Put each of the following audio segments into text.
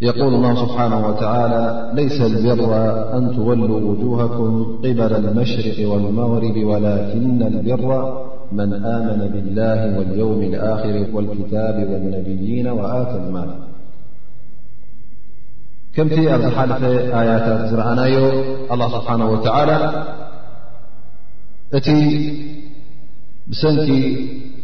يقول الله سبحانه وتعالى ليس البر أن تولوا وجوهكم قبل المشرق والمغرب ولكن البر من آمن بالله واليوم الآخر والكتاب والنبيين وآت المال كمت أحل آيات زرأنايه الله سبحانه وتعالى أتي بسنك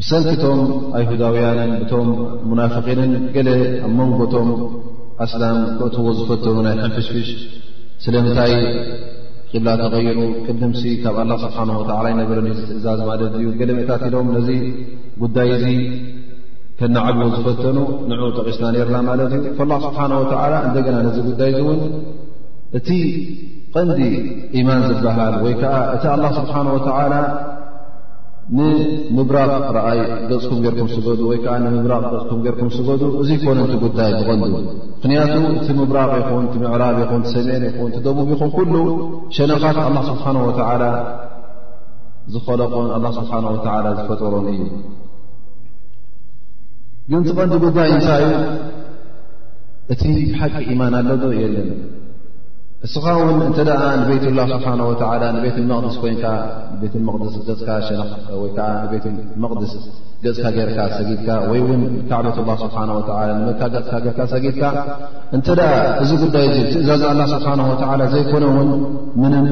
ብሰንኪቶም ኣይሁዳውያንን እቶም ሙናፍቒንን ገለ ኣብ መንጎቶም ኣስላም ክእትዎ ዝፈተኑ ናይ ሕንፍሽፍሽ ስለምንታይ ቂብላ ተቐይሩ ቅድምሲ ካብ ኣላ ስብሓን ወተዓላ ይነበረ ትእዛዝ ማለት እዩ ገለ ምእታት ኢሎም ነዚ ጉዳይ እዚ ከናዓብዎ ዝፈተኑ ንዑ ጠቂስና ነርና ማለት እዩ ከላ ስብሓን ወተዓላ እንደገና ነዚ ጉዳይ እዚ እውን እቲ ቐንዲ ኢማን ዝበሃል ወይ ከዓ እቲ ኣላ ስብሓን ወተዓላ ንምብራቕ ረኣይ ገፅኩም ጌርኩም ስገዱ ወይ ከዓ ንምብራቕ ገፅኩም ጌርኩም ስገዱ እዚ ኮነ ቲ ጉዳይ ብቐንዱ ምኽንያቱ እቲ ምብራቕ ይኹን ቲ ምዕራብ ይኹን ሰሜን ይኹን ቲ ደቡብ ይኹን ኩሉ ሸነኻት ኣላ ስብሓን ወተዓላ ዝኸለቆን ኣላ ስብሓን ወተዓላ ዝፈጠሮን እዩ ግን እቲ ቐንዲ ጉዳይ እንታይ እዩ እቲ ሓቂ ኢማን ኣሎ ዶ የለን እስኻ ውን እንተ ንቤይትላ ስብሓን ወተላ ንቤት መቕድስ ኮይንካ ቤት መቅድስ ገፅካ ሸነኽ ወይ ከዓ ንቤት መቅድስ ገፅካ ገርካ ሰጊድካ ወይ እውን ካዕበት ላ ስብሓን ወላ ንመካ ገፅካ ገርካ ሰጊድካ እንተ ደኣ እዚ ጉዳይ እዚ ትእዛዝ ኣላ ስብሓን ወላ ዘይኮነ እውን ምንም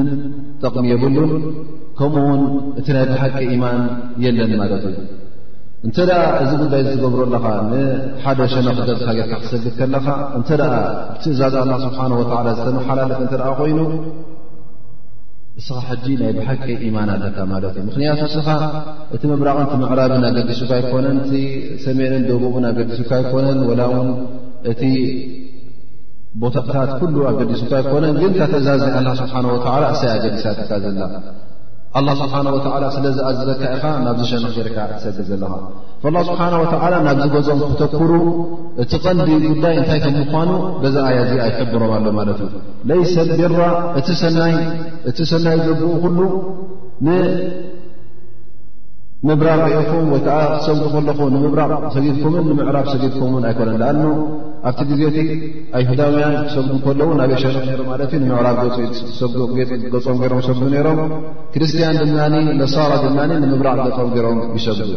ጠቕሚ የብሉን ከምኡ ውን እቲ ናይ ብሓቂ ኢማን የለን ማለት እዩ እንተ ደኣ እዚ ጉዳይ ዚ ትገብሮ ኣለኻ ንሓደ ሸነኽ ገፅካ ገርካ ክሰግድ ከለኻ እንተ ደኣ ብትእዛዝ ኣላ ስብሓን ወላ ዝተመሓላለፍ እንተ ኮይኑ እስኻ ሕጂ ናይ ብሓቂ ኢማን ኣለካ ማለት እዩ ምክንያቱ እስኻ እቲ ምብራቕን እቲ ምዕራብን ኣገዲሱካ ኣይኮነን እቲ ሰሜንን ደቡብን ኣገዲሱካ ኣይኮነን ወላ እውን እቲ ቦታታት ኩሉ ኣገዲሱካ ኣይኮነን ግን ካ ትእዛዝ ናይ ኣላ ስብሓን ወተላ እሰይ ኣገዲሳትካ ዘላ ኣላ ስብሓን ወተላ ስለ ዝኣዘዘካ ኢኻ ናብዚ ሸንኽ ጌርካ ትሰግ ዘለኻ ላ ስብሓን ወተላ ናብዚ ገዞም ክተኩሩ እቲ ቐንዲ ጉዳይ እንታይ ከም ምኳኑ በዛ ኣያ እዚ ኣይሕብሮም ኣሎ ማለት እዩ ለይሰ ቢራ እቲ ሰናይ ዘብኡ ኩሉ ምብራቕ ርኢኹም ወይ ከዓ ክትሰጉ ከለኹ ንምብራቕ ሰጊድኩምን ንምዕራብ ሰጊድኩምን ኣይኮነን ኣ ኣብቲ ግዜ እቲ ኣይሁዳውያን ክሰጉ ከለዉ ናብ የሸርቕ ነሩ ማለት እዩ ንምዕራብ ገፆም ገሮም ይሰጉ ነይሮም ክርስትያን ድማ ነሳራ ድማ ንምብራቕ ገፆም ገሮም ይሰጉ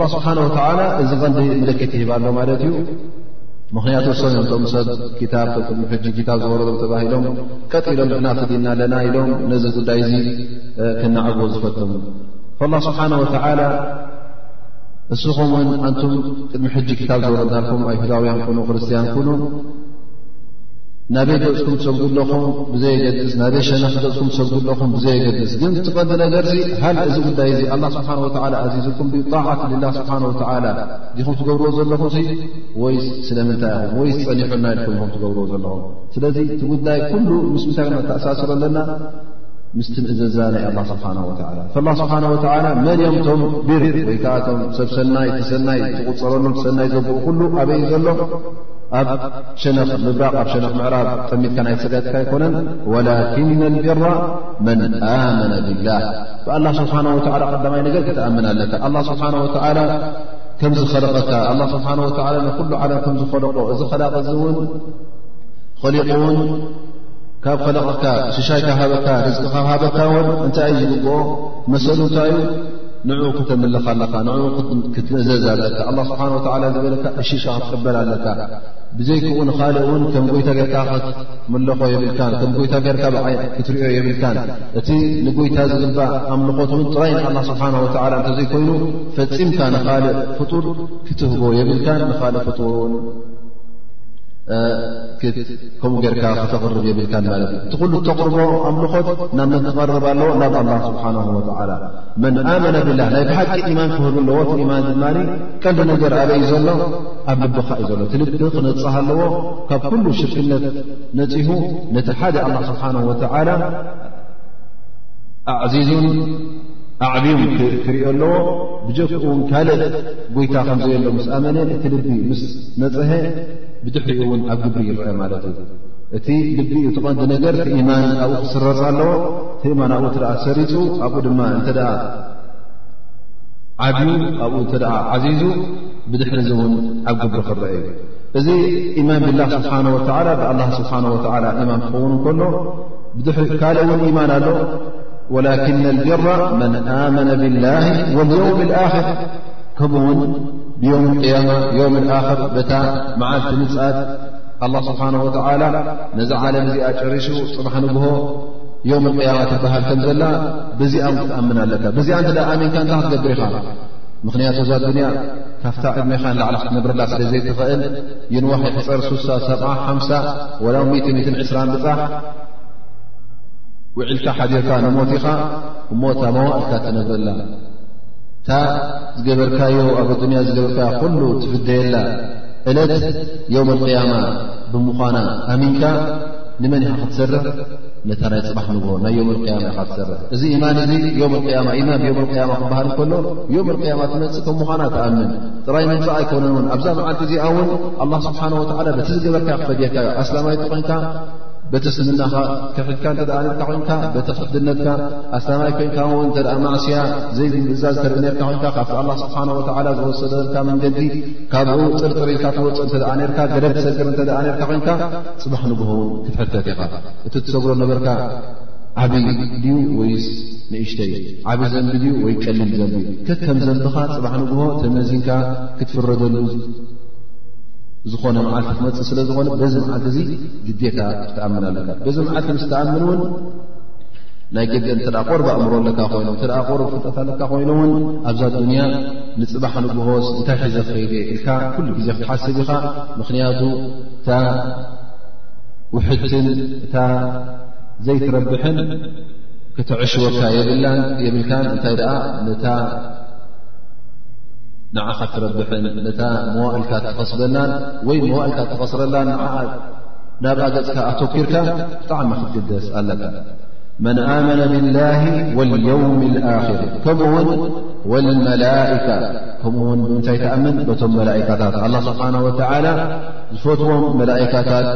ላ ስብሓን ወተላ እዚ ቐንዲ ምልክት ይህባ ኣሎ ማለት እዩ ምክንያቱ ሰ ቶም ሰብ ክታብ ከቅድሚ ሕጂ ክታብ ዝወረዶም ተባሂሎም ቀጥ ኢሎም ንሕና ክዲና ኣለና ኢሎም ነዚ ጉዳይ እዚ ክናዕብዎ ዝፈተሙ ላ ስብሓን ወተላ እስኹም ውን ኣንቱም ቅድሚ ሕጂ ክታብ ዝወረዳልኩም ኣይሁዳውያን ኩኑ ክርስትያን ኩኑ ናበይ ገፅኩም ትሰጉ ኣለኹም ብዘየገድስ ናበይ ሸነክ ገፅኩም ትሰጉ ኣለኹም ብዘየገድስ ግን ትቐዲ ነገር ዚ ሃል እዚ ጉዳይ እዚ ኣላ ስብሓን ወላ ኣዚዝኩም ብጣዓት ልላ ስብሓን ወተላ ዲኹም ትገብርዎ ዘለኹ ወይ ስለምንታይ ኹም ወይ ዝፀኒሑና ኢልኩም ኹም ትገብርዎ ዘለኹም ስለዚ እቲ ጉዳይ ኩሉ ምስ ምንታይ ክነተኣሳስሮ ኣለና ምስቲ ምእዘዛ ናይ ኣላ ስብሓን ወላ ላ ስብሓን ወላ መን እዮም ቶም ቢር ወይ ከዓ ቶም ሰብ ሰናይ ሰናይ ዝቁፀረሉ ሰናይ ዘብኡ ኩሉ ኣበይ እዩ ዘሎ ኣብ ሸነኽ ምብራቕ ኣብ ሸነኽ ምዕራብ ጠሚትካ ናይ ሰጋትካ ኣይኮነን ወላኪና ልቢራ መን ኣመነ ብላህ ብኣላ ስብሓን ወላ ቀዳማይ ነገር ክተኣምን ኣለካ ኣላ ስብሓን ወላ ከም ዝኸለቐካ ኣላ ስብሓን ወተዓላ ንኩሉ ዓለም ከም ዝኸለቆ እዚ ኸላቕ እዚ እውን ኸሊቑ እውን ካብ ኸለቕካ ሽሻይ ካብ ሃበካ ርዝቂ ካብ ሃበካ እውን እንታይ እዩ ዝግብኦ መሰሉ እንታይ እዩ ንዕኡ ክተምልኽ ኣለካ ንኡ ክትእዘዝ ኣለካ ኣላ ስብሓን ወተዓላ ዝበለካ እሽሻ ክትቀበል ኣለካ ብዘይክኡ ንኻልእ እውን ከም ጎይታ ገርካ ክትምለኾ የብልካን ከም ጎይታ ገርካ ብዓይ ክትሪዮ የብልካን እቲ ንጎይታ ዝግባእ ኣምልኾት እውን ጥራይ ንኣላ ስብሓን ወተዓላ እንተዘይኮይኑ ፈፂምካ ንኻልእ ፍጡር ክትህቦ የብልካን ንካልእ ፍጡር ውን ከምኡ ጌርካ ክተቕርብ የብልካን ማለት እዩ እቲ ኩሉ ተቕርቦ ኣምልኾት ናብ መን ክቐርብ ኣለዎ ናብ ኣላ ስብሓን ወተላ መን ኣመነ ብላ ናይ ብሓቂ ኢማን ክህሉ ኣለዎ እቲ ኢማን ድማ ቀንዲ ነገር ኣበ እዩ ዘሎ ኣብ ልብኻ እዩ ዘሎ እቲ ልቢ ክነፅሃ ኣለዎ ካብ ኩሉ ሽርክነት ነፂሁ ነቲ ሓደ ኣላ ስብሓን ወተላ ኣዕዚዙን ኣዕብዩ ክሪኦ ኣለዎ ብጀክኡ ውን ካልእ ጎይታ ከምዘየሎ ምስ ኣመነ እቲ ልቢ ምስ ነፅሀ ብድሕሪኡ እውን ኣብ ግብሪ ይርአ ማለት እዩ እቲ ልቢ ዩ ትቐንዲ ነገር ትእማን ኣብኡ ክስረፅ ኣለዎ ትእማን ኣብኡ እተ ሰሪፁ ኣብኡ ድማ እተ ዓብዩ ኣብኡ እተ ዓዚዙ ብድሕሪ ዚ እውን ኣብ ግብሪ ክረአ እዩ እዚ ኢማን ብላ ስብሓ ወ ብኣ ስብሓ ወ ኢማን ክኸውን ከሎ ካልእ እውን ኢማን ኣሎ ወላኪን ኣልቢራ መን ኣመነ ብላሂ ወልየውም ልኣክር ከምኡ ውን ብዮም ቅያማ ዮም ልኣክር በታ መዓልቲ ምፅኣት ኣላ ስብሓን ወተዓላ ነዚ ዓለም እዚኣ ጨሪሱ ፅባሕ ንግሆ ዮም ቅያማ ትበሃል ከም ዘላ ብዚኣ ክትኣምን ኣለካ ብዚኣ እንተ ኣሚንካ እንታ ክትገብር ኢኻ ምኽንያቱ እዛ ኣዱንያ ካብታ ዕድሜኻ ንላዕሊ ክትነብረላ ስለ ዘይትኽእል ይንዋሕ ይሕፀር ሱሳ ሰብዓ ሓምሳ ወላ ሚትን ሚትን ዕስራን ብፃሕ ውዒልካ ሓዲርካ ንሞት ኢኻ እሞ እታ መዋእልካ ትነብረላ እታ ዝገበርካዮ ኣብ ኣዱንያ ዝገበርካዮ ኩሉ ትፍደየላ እለት ዮም ኣልቅያማ ብምዃና ኣሚንካ ንመን ኢኻ ክትሰርሕ ነታ ናይ ፅባሕ ንግሆ ናይ ዮም ኣልቅያማ ኢኻ ትሰርሕ እዚ ኢማን እዚ ዮም ኣልቅያማ ኢማን ብዮም ኣልቅያማ ክበሃል ከሎ ዮም ኣልቅያማ ትመፅእ ከም ምዃና ትኣምን ጥራይ ምምፃእ ኣይኮነን እውን ኣብዛ መዓልቲ እዚኣ እውን ኣላ ስብሓን ወትዓላ በቲ ዝገበርካ ክፈድየካዮ ኣስላማይትኾንካ በቲ ስልምናኻ ክሕድካ እተ ርካ ኮንካ በቲ ክድነትካ ኣስላማይ ኮንካ ውን እተ ማዕስያ ዘይምእዛዝ ተርኢ ነርካ ኮንካ ካብቲ ኣላ ስብሓን ወላ ዝወሰደካ መንገዲ ካብኡ ጥርጥር ኢልካ ትወፅእ እተ ርካ ገደ ትሰግር እተ ርካ ኮንካ ፅባሕ ንግሆውን ክትሕተት ኢኻ እቲ ትሰግሮ ነበርካ ዓብ ድዩ ወይስ ንእሽተይ ዓብ ዘንቢ ድዩ ወይ ቀሊል ዘንቢ ከከም ዘንብኻ ፅባሕ ንግሆ ተመዚንካ ክትፍረደሉ ዝኾነ መዓልቲ ክመፅእ ስለ ዝኾነ በዚ መዓልቲ እዚ ግዴታ ክትኣምን ኣለካ በዚ መዓልቲ ምስ ተኣምን እውን ናይ ግደ እተ ቆርብ ኣእምሮ ኣለካ ኮይኑ እተ ቆርብ ፍጠት ኣለካ ኮይኑ እውን ኣብዛ ዱንያ ንፅባሕ ንግሆስ እንታይ ሕዘ ክኸይደ ኢልካ ኩሉ ግዜ ክትሓስብ ኢኻ ምኽንያቱ እታ ውሕድትን እታ ዘይትረብሕን ክትዕሽወካ የብላን የብልካን እንታይ ደኣ ነታ ንዓኻ ትረብሐን ነታ መዋእልካ ትኸስበናን ወይ መዋእልካ ተኸስረላ ንዓኣ ናብ ኣገፅካ ኣቶኪርካ ብጣዕሚ ክትግደስ ኣለካ መን ኣመነ ብላሂ ወልየውም ልኣክር ከምኡ ውን ወልመላእካ ከምኡ ውን ብምንታይ ተኣምን በቶም መላእካታት ኣላ ስብሓን ወተዓላ ዝፈትዎም መላእካታት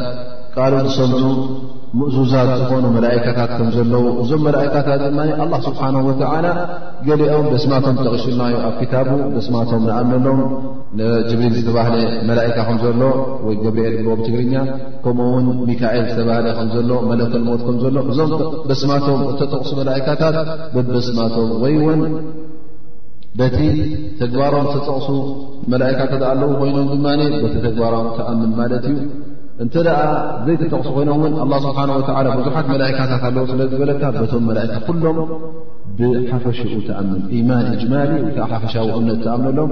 ቃሉ ዝሰምዑ ምእዙዛት ዝኾኑ መላእካታት ከም ዘለዉ እዞም መላእካታት ድማ ኣላ ስብሓን ወተዓላ ገሊኦም በስማቶም ጠቂሱልናዩ ኣብ ክታቡ በስማቶም ንኣምሎም ንጅብሪል ዝተባህለ መላእካ ከም ዘሎ ወይ ገብርኤል ብልዎ ብትግርኛ ከምኡ ውን ሚካኤል ዝተባህለ ከም ዘሎ መለከል ሞት ከም ዘሎ እዞም በስማቶም እተጠቕሱ መላእካታት ብበስማቶም ወይ ውን በቲ ተግባሮም ዝተጠቕሱ መላእካታት ኣለዉ ኮይኖም ድማ በቲ ተግባሮም ተኣምን ማለት እዩ እንተ ደኣ ዘይተጠቕሱ ኮይኖም እውን ኣላ ስብሓን ወተላ ብዙሓት መላእካታት ኣለዉ ስለ ዝበለካ በቶም መላእካ ኩሎም ብሓፈሽኡ ተኣምን ኢማን እጅማሊ ወከዓ ሓፈሻዊ እምነት ተኣምነሎም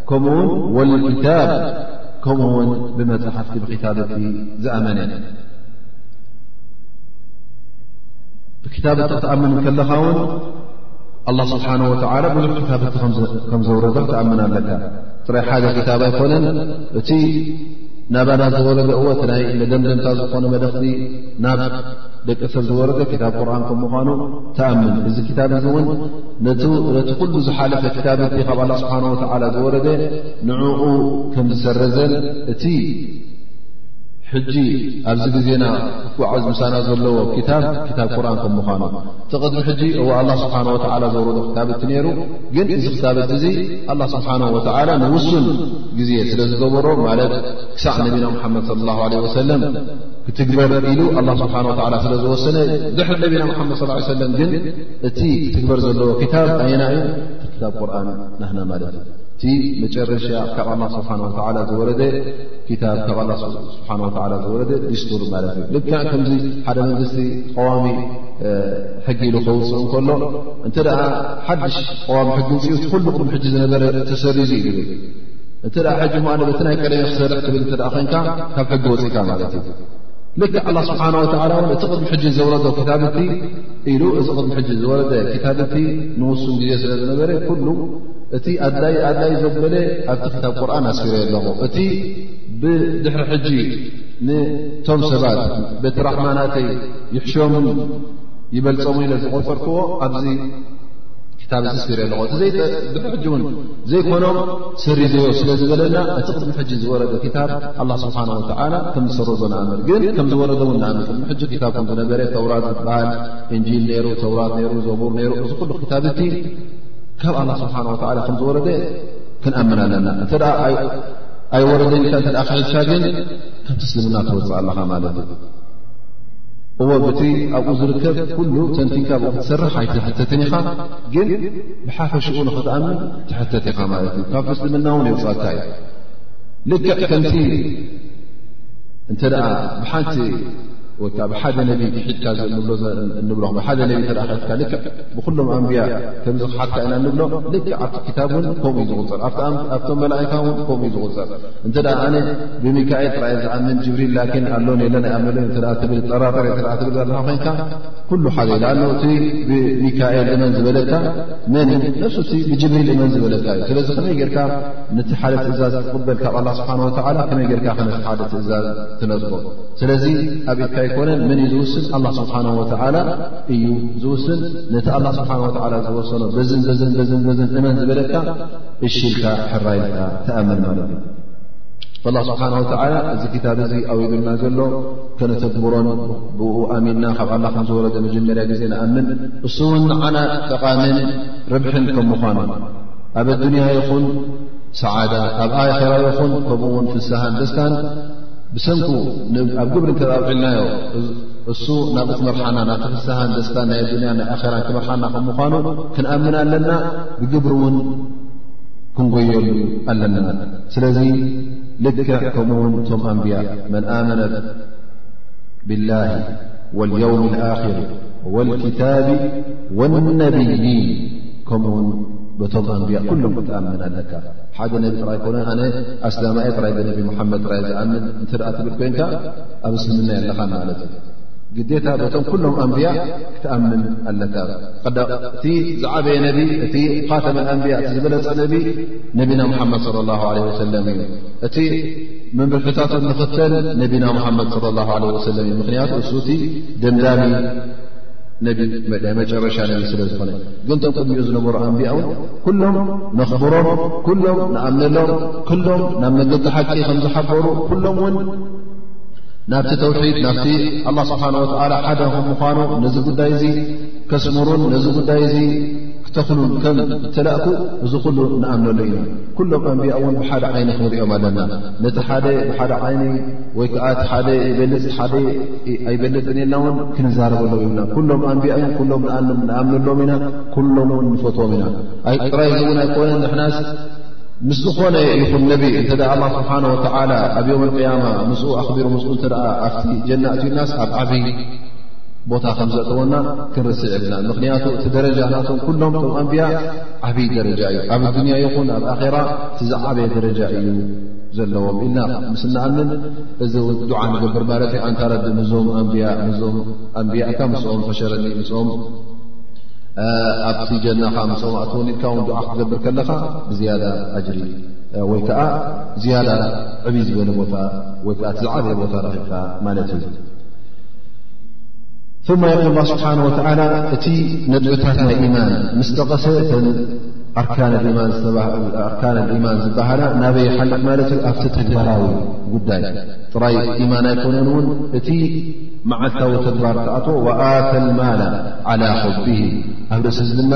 ከምኡ ውን ወልክታብ ከምኡ ውን ብመፅሓፍቲ ብክታብቲ ዝኣመነ ብክታብ ትኣምን ከለኻ ውን ኣላ ስብሓን ወተላ ብዙሕ ክታብቲ ከም ዘውረዶ ክትኣምን ኣለካ ጥራይ ሓደ ክታብ ኣይኮነን እቲ ናባና ዝወረደ እወ እቲ ናይ መደምደምታ ዝኾነ መደኽቲ ናብ ደቂ ሰብ ዝወረደ ክታብ ቁርን ከም ምኳኑ ትኣምን እዚ ክታብ እዚ እውን ነቲ ኩሉ ዝሓለፈ ክታብቲ ካብ ኣላ ስብሓን ወተዓላ ዝወረደ ንዕኡ ከም ዝሰረዘን እቲ ሕጂ ኣብዚ ግዜና ክጓዓዝ ምሳና ዘለዎ ክታብ ክታብ ቁርን ከም ምዃኑ እቲ ቅድሚ ሕጂ እዎ ኣላ ስብሓን ወተዓላ ዘወረዶ ክታብቲ ነይሩ ግን እዚ ክታብቲ እዚ ኣላ ስብሓን ወተዓላ ንውሱን ግዜ ስለ ዝገበሮ ማለት ክሳዕ ነቢና ሙሓመድ ለ ላ ለ ወሰለም ክትግበር ኢሉ ኣላ ስብሓን ወተዓላ ስለ ዝወሰነ ድሕሪ ነቢና ሙሓመድ ስ ሰለም ግን እቲ ክትግበር ዘለዎ ክታብ ኣየና እዩ ክታብ ቁርን ናህና ማለት እዩ እቲ መጨረሻ ካብ ኣላ ስብሓን ወላ ዝወረደ ክታብ ካብ ኣላ ስብሓን ወላ ዝወረደ ዲስቱር ማለት እዩ ልክ ከምዚ ሓደ መንግስቲ ቀዋሚ ሕጊ ኢሉ ከውፅእ እንከሎ እንተ ደኣ ሓድሽ ቀዋሚ ሕጊ ውፅኡ እቲ ኩሉ ቅድሚ ሕጂ ዝነበረ ተሰሪዙ እዩ ዝብል እንተ ሕጂ ማ በቲ ናይ ቀደሚ ክሰርሕ ትብል እተ ኮንካ ካብ ሕጊ ወፅእካ ማለት እዩ ልክ ኣላ ስብሓን ወላ ውን እቲ ቅድሚ ሕጂ ዘውረዶ ክታብቲ ኢሉ እዚ ቅድሚ ሕጂ ዝወረደ ክታብቲ ንውሱን ግዜ ስለ ዝነበረ ኩሉ እቲ ኣድላይ ኣድላይ ዘበለ ኣብቲ ክታብ ቁርን ኣስፊረ ኣለኹ እቲ ብድሕሪ ሕጂ ንቶም ሰባት በቲ ራሕማናተይ ይሕሾምን ይበልፀሙ ኢለ ዝቆፀርክዎ ኣብዚ ክታብ እዚ ስፊረ ኣለኹ እቲ ድሕሪ ሕጂ እውን ዘይኮኖም ስሪዘዮ ስለ ዝበለና እቲ ቅድሚ ሕጂ ዝወረደ ክታብ ኣላ ስብሓን ወተዓላ ከም ዝሰረዞ ንኣምር ግን ከም ዝወረዶ ውን ንኣምር ቅድሚ ሕጂ ክታብ ከም ዝነበረ ተውራት ዝበሃል እንጂል ነይሩ ተውራት ነይሩ ዘቡር ነይሩ እዚ ኩሉ ክታብ እቲ ካብ ኣላ ስብሓን ወተዓላ ከም ዝወረደ ክንኣምን ኣለና እንተ ኣይወረደ ኢልካ እተ ክሕዝካ ግን ከምቲ እስልምና ተወፅእ ኣለኻ ማለት እዩ እዎ እቲ ኣብኡ ዝርከብ ኩሉ ተንቲንካ ብኡ ክትሰርሕ ኣይትሕተትን ኢኻ ግን ብሓፈሽኡ ንኽትኣምን ትሕተት ኢኻ ማለት እዩ ካብ እስልምና እውን የውፃካ እዩ ልክዕ ከምቲ እንተ ብሓንቲ ወይ ከዓ ብሓደ ነቢ ክሒድካ ንብሎ እንብሎ ብሓደ ነቢ እተ ክሕድካ ልክዕ ብኩሎም ኣንብያ ከምዚ ክሓድካ ኢና ንብሎ ልክዕ ኣብቲ ክታብ እውን ከምኡ እዩ ዝቁፅር ኣብቶም መላእካ እውን ከምኡ እዩ ዝቁፅር እንተ ኣነ ብሚካኤል ጥራይ ዝኣምን ጅብሪል ላኪን ኣሎን የለን ይኣመለ ትብል ጠራጠር እ ትብል ዘለካ ኮይንካ ኩሉ ሓደ ዩ ዳኣሎ እቲ ብሚካኤል እመን ዝበለካ መን ነፍሱ እቲ ብጅብሪል እመን ዝበለካ እዩ ስለዚ ከመይ ጌርካ ነቲ ሓደ ትእዛዝ ክቕበል ካብ ኣላ ስብሓን ወተዓላ ከመይ ጌርካ ክነቲ ሓደ ትእዛዝ ትነፅቦ ስለዚ ኣብ ኢትካ ኣይኮነን መን እዩ ዝውስን ኣላ ስብሓን ወተዓላ እዩ ዝውስን ነቲ ኣላ ስብሓን ወተዓላ ዝወሰኖ በዝን በዝን በዝን በዝን እመን ዝበለካ እሽልካ ሕራይልካ ተኣመን ማለት እዩ ኣላ ስብሓን ወተዓላ እዚ ክታብ እዚ ኣውይብልና ዘሎ ከነተግብሮን ብኡ ኣሚንና ካብ ኣላ ከም ዝወረደ መጀመርያ ግዜ ንኣምን እሱ እውን ንዓና ጠቓምን ርብሕን ከም ምዃኑ ኣብ ኣዱንያ ይኹን ሰዓዳ ኣብ ኣራ ይኹን ከምኡውን ፍስሃን ደስታን ብሰንኩ ኣብ ግብሪ እተ ውዒልናዮ እሱ ናብ ትመርሓና ናብ ፍስሃን ደስታን ናይ ኣዱንያ ናይ ኣራን ክመርሓና ከም ምኳኑ ክንኣምን ኣለና ብግብሪ እውን ክንጎየሉ ኣለና ስለዚ ልክዕ ከምኡውን እቶም ኣንብያ መን ኣመነ ብላሂ ወልየውም ኣክር ወልክታቢ ወነብይን ከምኡ ውን በቶም ኣንብያ ኩሎም ክትኣምን ኣለካ ሓደ ነቢ ጥራይ ኮነ ኣነ ኣስላማ የ ጥራይ ብነቢ ሙሓመድ ጥራይ ዝኣምን እንተ ትብል ኮይንካ ኣብ እስልምና ኣለኻ ማለት እዩ ግዴታ በቶም ኩሎም ኣንብያ ክትኣምን ኣለካ እቲ ዝዓበየ ነቢ እቲ ኻተመ ኣንብያ እቲ ዝበለፀ ነቢ ነቢና ሙሓመድ ለ ላ ለ ወሰለም እዩ እቲ መምርሕታቱ ንኽተል ነቢና ሙሓመድ ለ ላ ለ ወሰለም እዩ ምክንያቱ እሱቲ ደምዳሚ መጨረሻ ነ ስለ ዝኾነ ግን ቶም ቅድሚኡ ዝነበሩ ኣንቢያ ውን ኩሎም ነኽብሮም ኩሎም ንኣምነሎም ኩሎም ናብ መገዲ ሓቂ ከም ዝሓበሩ ኩሎም ውን ናብቲ ተውሒድ ናብቲ ኣላ ስብሓን ወተላ ሓደ ከም ምኳኑ ነዚ ጉዳይ እዚ ከስምሩን ነዚ ጉዳይ እዚ ክተኽሉን ከም እተላእኩ እዚ ኩሉ ንኣምነሉ ኢና ኩሎም ኣንቢያ እውን ብሓደ ዓይኒ ክንሪኦም ኣለና ነቲ ሓደ ብሓደ ዓይኒ ወይ ከዓ እቲ ሓደ ይበልፅ ሓደ ኣይበልፅን ኢልና እውን ክንዛረበሎም ይብና ኩሎም ኣንቢያ እዮም ኩሎም ንኣምንሎም ኢና ኩሎም ውን ንፈትዎም ኢና ኣይ ጥራይ እውን ኣይኮነ ንሕናስ ምስ ዝኾነ ይኹን ነቢ እንተ ኣላ ስብሓን ወተዓላ ኣብ ዮም ቅያማ ምስኡ ኣኽቢሩ ምስኡ እተ ኣብቲ ጀና እትዩናስ ኣብ ዓብይ ቦታ ከም ዘእተወና ክንርስዕ የብና ምኽንያቱ እቲ ደረጃ ናቶም ኩሎም ቶም ኣንቢያ ዓብይ ደረጃ እዩ ኣብ ኣዱንያ ይኹን ኣብ ኣኼራ እቲ ዝዓበየ ደረጃ እዩ ዘለዎም ኢልና ምስ እንኣምን እዚ ውን ዱዓ ንገብር ማለት እዩ ኣንታ ረቢ ንዞም ኣንብያ ንዞም ኣንብያ እካ ምስኦም ፈሸረኒ ምስኦም ኣብቲ ጀናኻ ምስኦም ኣእትወኒ ኢልካ ውን ዱዓ ክትገብር ከለኻ ብዝያዳ ኣጅሪ ወይ ከዓ ዝያዳ ዕብይ ዝበለ ቦታ ወይ ከዓ ትዝዓበየ ቦታ ረኺብካ ማለት እዩ ثم የقል ስብሓه ወላ እቲ ነጥብታት ናይ ኢማን ምስ ጠቐሰ ኣርካን ልኢማን ዝበሃላ ናበይ ይሓልቕ ማለት እዩ ኣብቲ ተግባራዊ ጉዳይ ጥራይ ኢማን ኣይኮነን እውን እቲ መዓልታዊ ተግባር ተኣት ወኣተ ልማላ ዓላ ሑቢ ኣብ ርእሲ ዚ ድማ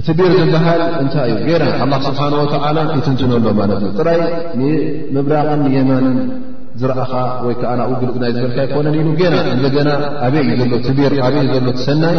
እቲ ቢር ዝበሃል እንታይ እዩ ገይራ ኣላ ስብሓን ወተዓላ ይትንትነሎ ማለት እዩ ጥራይ ንምብራቕን ንየማንን ዝረእኻ ወይ ከዓ ናብኡ ግልፅ ናይ ዝበልካ ኣይኮነን ኢሉ ገና እንደገና ኣበይ እዩ ዘሎ ትቢር ኣበይ ዘሎ ትሰናይ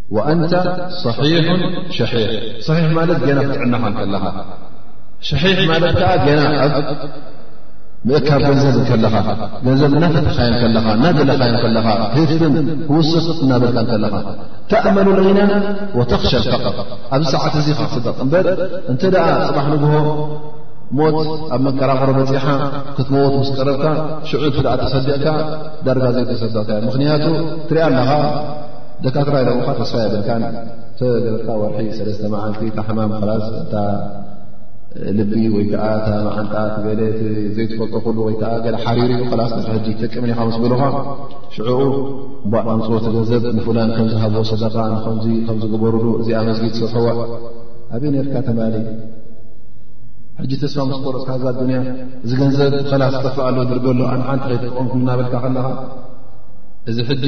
ወኣንተ ሰሒሕ ሸሒሕ ሰሒሕ ማለት ገና ክትዕናኻ ከለኻ ሸሒሕ ማለት ከዓ ገና ኣብ ምእካብ ገንዘብ ከለኻ ገንዘብ እናፈተኻዮ ከለኻ እናደለኻዮ ከለኻ ህፍን ክውስኽ እናበልካ ከለኻ ተእመኑ ዒና ወተኽሸ ፈቐር ኣብዚ ሰዓት እዚ ካ ክትፅደቕ እምበር እንተ ደኣ ፅባሕ ንግሆ ሞት ኣብ መከራኸሮ በፂሓ ክትመወት ምስ ቀረብካ ሽዑ እ ተሰዲቕካ ዳርጋ ዘይተሰደቕካ ምኽንያቱ ትሪኣ ኣለኻ ደካትራ ኢሎምኻ ተስፋ የብልካን ተገበርካ ወርሒ ሰለስተ መዓልቲ እታ ሕማም ላስ እታ ልቢ ወይ ከዓ እታ መዓንጣ ትበለ ዘይትፈልጦ ኩሉ ወይ ከዓ ገለ ሓሪሩ ላስ ን ሕጂ ጠቅሚ ኒኻ ምስ ብልኻ ሽዕኡ ቧእ ኣንፅወቲ ገንዘብ ንፍላን ከምዝሃቦ ሰደቃ ንከምዚ ከምዝግበሩሉ እዚኣ መስጊ ትስርሕዋ ኣብይ ነርካ ተማሊ ሕጂ ተስፋ ምስ ቆረፅ ካዛ ኣዱንያ እዚ ገንዘብ ኸላስ ዝጠፍእ ኣሎ ድርገሎ ኣንሓንቲ ከይትጠቐምኩ እናበልካ ከለኻ እዚ ሕጂ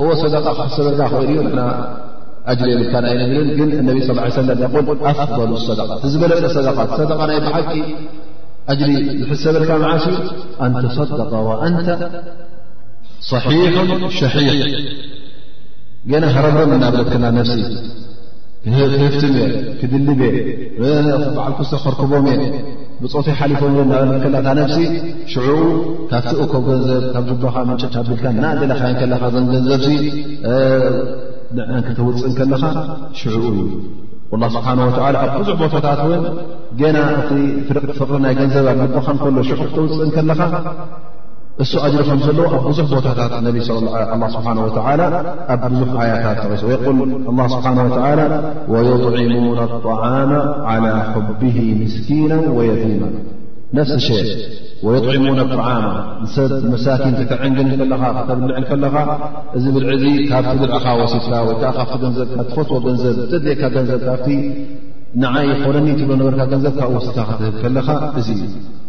እወ ሰደቃ ክሕሰበልካ ክእል እዩ ንና ኣጅሪ የብልካን ኣይንብልን ግን እነቢ ስ ሰለ ንል ኣፍበሉ ሰደቃ እቲ ዝበለፀ ሰደቃ ሰደቃ ናይ ብሓቂ ኣጅሪ ዝሕሰበልካ መዓስ እዩ ኣንተሰደቀ ወኣንተ صሒሕ ሸሒሕ ገና ሃረብረም እናብለትክና ነፍሲ ክህፍትም እየ ክድልብ እየ በዓልኩዝተኸርክቦም እየ ብፆተይ ሓሊፎም ውን ናበልካ ከላ እታ ነብሲ ሽዑኡ ካብቲ እኮብ ገንዘብ ካብ ጅባኻ ምንጭት ኣቢልካ ናእደለካ ከለኻ ዘን ገንዘብሲ ንዕን ከተውፅእን ከለኻ ሽዑኡ እዩ ላ ስብሓን ወላ ኣብ ብዙሕ ቦታታት እውን ገና እቲ ፍርቂ ፍቕሪ ናይ ገንዘብ ኣብ ልቦኻ ከሎ ሽዑ ክተውፅእን ከለኻ እሱ ኣጅሪ ከም ዘለዎ ኣብ ብዙሕ ቦታታት ነቢ ስብሓ ወላ ኣብ ብዙሕ ኣያታት ተቂሱ ወይል ላ ስብሓን ወላ ወዩጥዒሙና ኣጣዓማ ዓላ ሑብ ምስኪና ወየቲማ ነፍሲ ሸ ወዩጥዒሙና ኣጣዓማ ንሰብ መሳኪን ክተዕንግን ከለኻ ክተብልዕን ከለኻ እዚ ብልዒ እዚ ካብ ትብልዕኻ ወሲድካ ወይከዓ ካብቲ ገንዘብ ትፈትዎ ገንዘብ ዘድልካ ገንዘብ ካብቲ ንዓይ ኮነኒ ትብሎ ነበርካ ገንዘብ ካብ ወሲድካ ክትህብ ከለኻ እዚ እዩ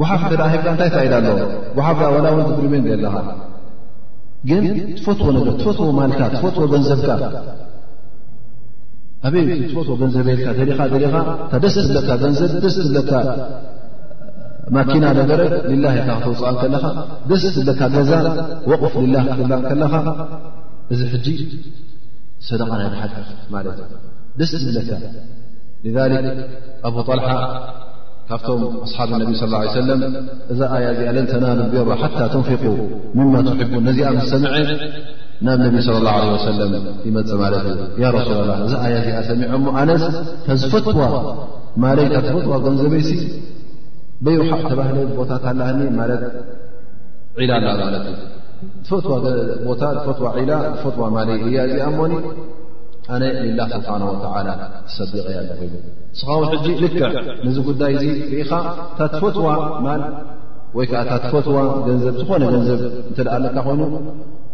ጓሓፍ እተ ሂብካ እንታይ ፋይዳ ኣለዎ ጓሓፍ ወላ ውን ትድርብን ዘለኻ ግን ትፈትዎ ነገር ትፈትዎ ማልካ ትፈትዎ ገንዘብካ ኣበይ ትፈትዎ ገንዘብ የልካ ደሊኻ ደሊኻ እታ ደስ ዝብለካ ገንዘብ ደስ ዝብለካ ማኪና ነገረ ሊላ ኢልካ ክተውፅኣ ከለኻ ደስ ዝብለካ ገዛ ወቕፍ ሊላ ክትብላ ከለኻ እዚ ሕጂ ሰደቃ ናይ ብሓቂ ማለት እዩ ደስ ዝብለካ ኣቡ ጣልሓ ካብቶም ኣስሓብ ነቢ ስ ሰለም እዛ ኣያ እዚኣ ለን ተናሉ ገባ ሓታ ተንፊቁ ምማ ትሕቡን ነዚኣ ምስ ሰምዐ ናብ ነቢ ስለ ላ ለ ወሰለም ይመፅ ማለት እዩ ያ ረሱላ ላ እዛ ኣያ እዚኣ ሰሚዐ እሞ ኣነስ ተዝፈትዋ ማለይ ተዝፈትዋ ገንዘበይሲ በይውሓዕ ተባህለ ቦታ ካላኒ ማለት ዒላ ኣላ ማለት እዩ ዝፈትዋ ቦታ ዝፈትዋ ዒላ ዝፈትዋ ማለይ እያ እዚኣ እሞኒ ኣነ ላ ስብሓ ወላ ሰዲቀ ያለ ንስኻ ውን ሕጂ ልክዕ ነዚ ጉዳይ እዚ ርኢኻ እታ ትፈትዋ ማል ወይ ከዓ እታ ትፈትዋ ገንዘብ ዝኾነ ገንዘብ እንተ ኣለካ ኮይኑ